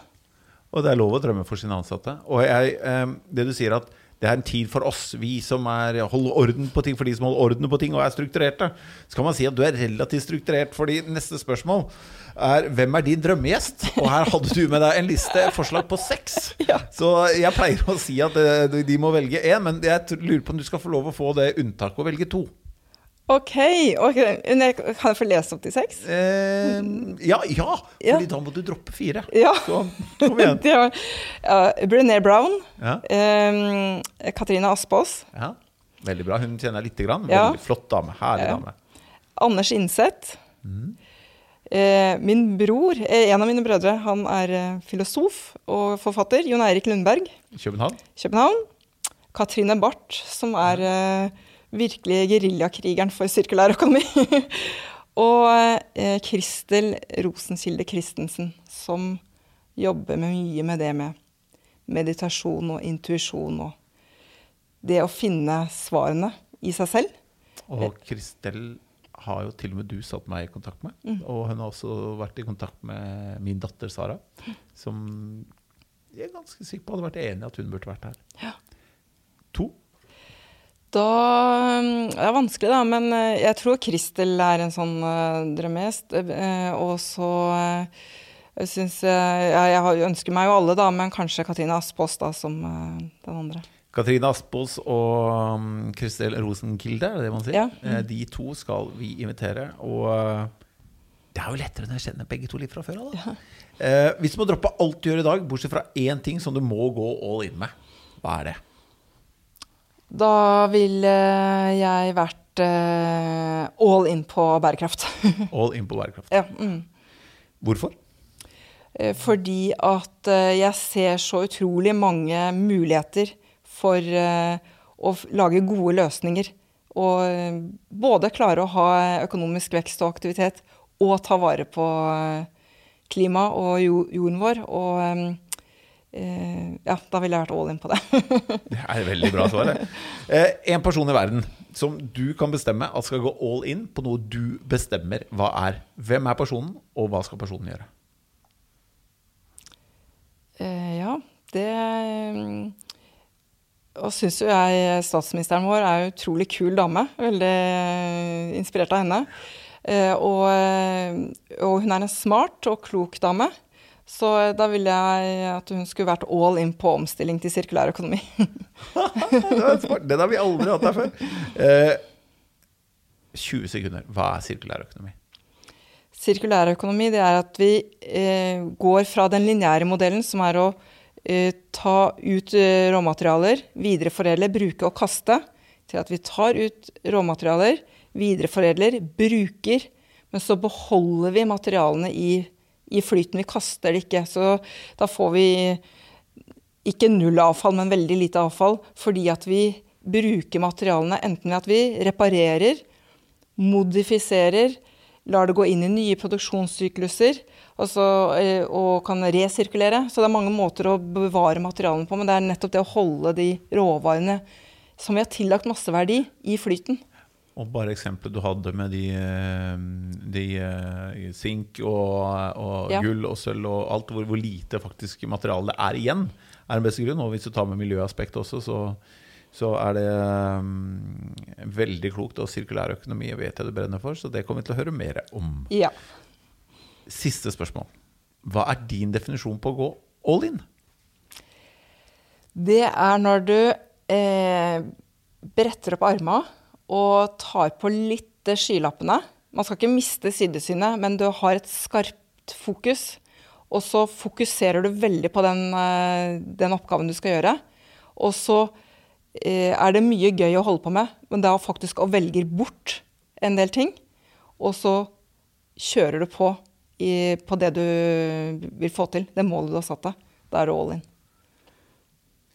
Og det er lov å drømme for sine ansatte. Og jeg, eh, det du sier at det er en tid for oss, vi som er, holder orden på ting, for de som holder orden på ting og er strukturerte. Så kan man si at du er relativt strukturert, fordi neste spørsmål er hvem er din drømmegjest? Og her hadde du med deg en liste, forslag på seks. Ja. Så jeg pleier å si at eh, de må velge én, men jeg lurer på om du skal få lov å få det unntaket å velge to. OK. okay. Kan jeg få lese opp til seks? Eh, ja, ja, Ja. fordi da må du droppe fire. Ja. Så kom igjen. Det var uh, Brené Brown. Ja. Um, Katrine Aspaas. Ja. Veldig bra. Hun kjenner jeg lite grann. Veldig flott dame. Herlig dame. Anders Innseth. Eh, min bror, eh, en av mine brødre, han er filosof og forfatter. Jon Eirik Lundberg, København. København. Katrine Barth, som er eh, virkelig geriljakrigeren for sirkulær økonomi. Og eh, Kristel Rosenkilde Christensen, som jobber med mye med det med meditasjon og intuisjon og det å finne svarene i seg selv. Og Kristel har jo til og med du satt meg i kontakt med. Mm. Og hun har også vært i kontakt med min datter Sara, som jeg er ganske sikker på hadde vært enig i at hun burde vært her. Ja. To. Da Det er vanskelig, da, men eh, jeg tror Kristel er en sånn uh, drømmegjest. Uh, og så eh, jeg syns ja, Jeg ønsker meg jo alle, da, men kanskje Katrine Aspås da som eh, den andre. Katrine Aspås og um, Kristel Rosenkilde, er det det man sier? Ja. Eh, De to skal vi invitere. Og eh, det er jo lettere når jeg kjenner begge to litt fra før av. da. Eh, hvis du må droppe alt du gjør i dag, bortsett fra én ting som du må gå all in med, hva er det? Da ville jeg vært uh, all in på bærekraft. All in på bærekraft. ja, mm. Hvorfor? Eh, Fordi at eh, jeg ser så utrolig mange muligheter for å lage gode løsninger. Og både klare å ha økonomisk vekst og aktivitet, og ta vare på klimaet klima og jorden vår. Og ja, da ville jeg vært all in på det. Det er et veldig bra svar. Eh, en person i verden som du kan bestemme at skal gå all in på noe du bestemmer hva er. Hvem er personen, og hva skal personen gjøre? Eh, ja, det Og syns jo jeg statsministeren vår er en utrolig kul dame. Veldig eh, inspirert av henne. Eh, og, eh, og hun er en smart og klok dame. Så eh, da ville jeg at hun skulle vært all in på omstilling til sirkulær økonomi. Det. Den har vi aldri hatt her før. Eh, 20 sekunder. Hva er sirkulær økonomi? Sirkulær økonomi det er at vi eh, går fra den lineære modellen, som er å eh, ta ut eh, råmaterialer, videreforedle, bruke og kaste, til at vi tar ut råmaterialer, videreforedler, bruker, men så beholder vi materialene i, i flyten. Vi kaster det ikke. Så da får vi ikke null avfall, men veldig lite avfall, fordi at vi bruker materialene enten ved at vi reparerer, modifiserer, lar det gå inn i nye produksjonssykluser og, så, eh, og kan resirkulere. Så det er mange måter å bevare materialene på, men det er nettopp det å holde de råvarene som vi har tillagt masse verdi, i flyten. Og bare eksempelet du hadde med de, eh, de eh, sink og, og Ja. gull og sølv og alt, hvor, hvor lite faktisk materiale det er igjen, er den beste grunn. Og hvis du tar med miljøaspektet også, så, så er det um, veldig klokt. Og sirkulær økonomi vet jeg du brenner for, så det kommer vi til å høre mer om. Ja. Siste spørsmål. Hva er din definisjon på å gå all in? Det er når du eh, bretter opp arma og tar på litt eh, skylappene. Man skal ikke miste sidesynet, men du har et skarpt fokus. Og så fokuserer du veldig på den, eh, den oppgaven du skal gjøre. Og så eh, er det mye gøy å holde på med, men det er faktisk å velge bort en del ting. Og så kjører du på i, på det du vil få til, det målet du har satt deg. Da er du all in.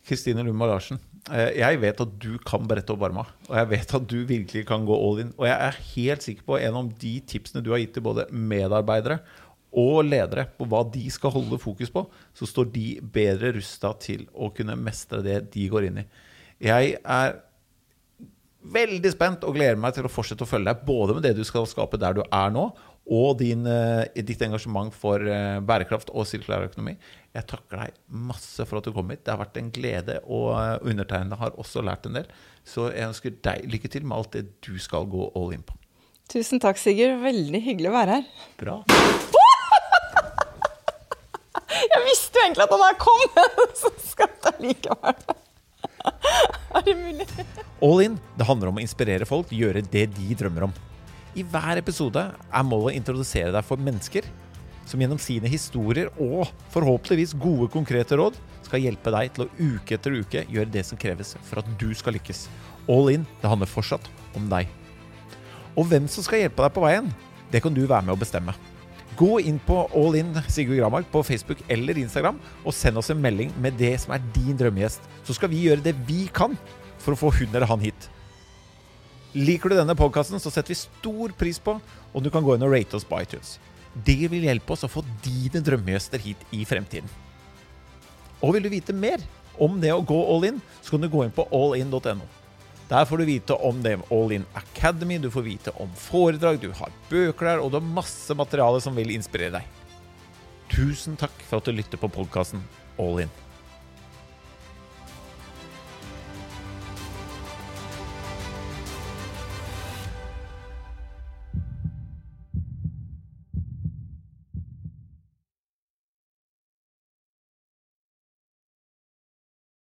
Kristine Lundmar Larsen, jeg vet at du kan brette opp arma. Og jeg vet at du virkelig kan gå all in. Og jeg er helt sikker på en av de tipsene du har gitt til både medarbeidere og ledere på hva de skal holde fokus på, så står de bedre rusta til å kunne mestre det de går inn i. Jeg er veldig spent og gleder meg til å fortsette å følge deg både med det du skal skape der du er nå, og din, eh, ditt engasjement for eh, bærekraft og sirkulær økonomi. Jeg takker deg masse for at du kom hit. Det har vært en glede, og eh, undertegnede har også lært en del. Så jeg ønsker deg lykke til med alt det du skal gå all in på. Tusen takk, Sigurd. Veldig hyggelig å være her. Bra. Jeg visste jo egentlig at han her kom, men så skapte jeg likevel. Er det mulig? All in det handler om å inspirere folk til å gjøre det de drømmer om. I hver episode er målet å introdusere deg for mennesker som gjennom sine historier og forhåpentligvis gode, konkrete råd skal hjelpe deg til å uke etter uke gjøre det som kreves for at du skal lykkes. All in det handler fortsatt om deg. Og hvem som skal hjelpe deg på veien, det kan du være med å bestemme. Gå inn på All In Sigurd Gramark på Facebook eller Instagram og send oss en melding med det som er din drømmegjest. Så skal vi gjøre det vi kan for å få hun eller han hit. Liker du denne podkasten, så setter vi stor pris på om du kan gå inn og rate oss på iTunes. Det vil hjelpe oss å få dine drømmegjester hit i fremtiden. Og vil du vite mer om det å gå all in, så kan du gå inn på allin.no. Der får du vite om det All In Academy, du får vite om foredrag, du har bøker der, og du har masse materiale som vil inspirere deg. Tusen takk for at du lytter på podkasten All In.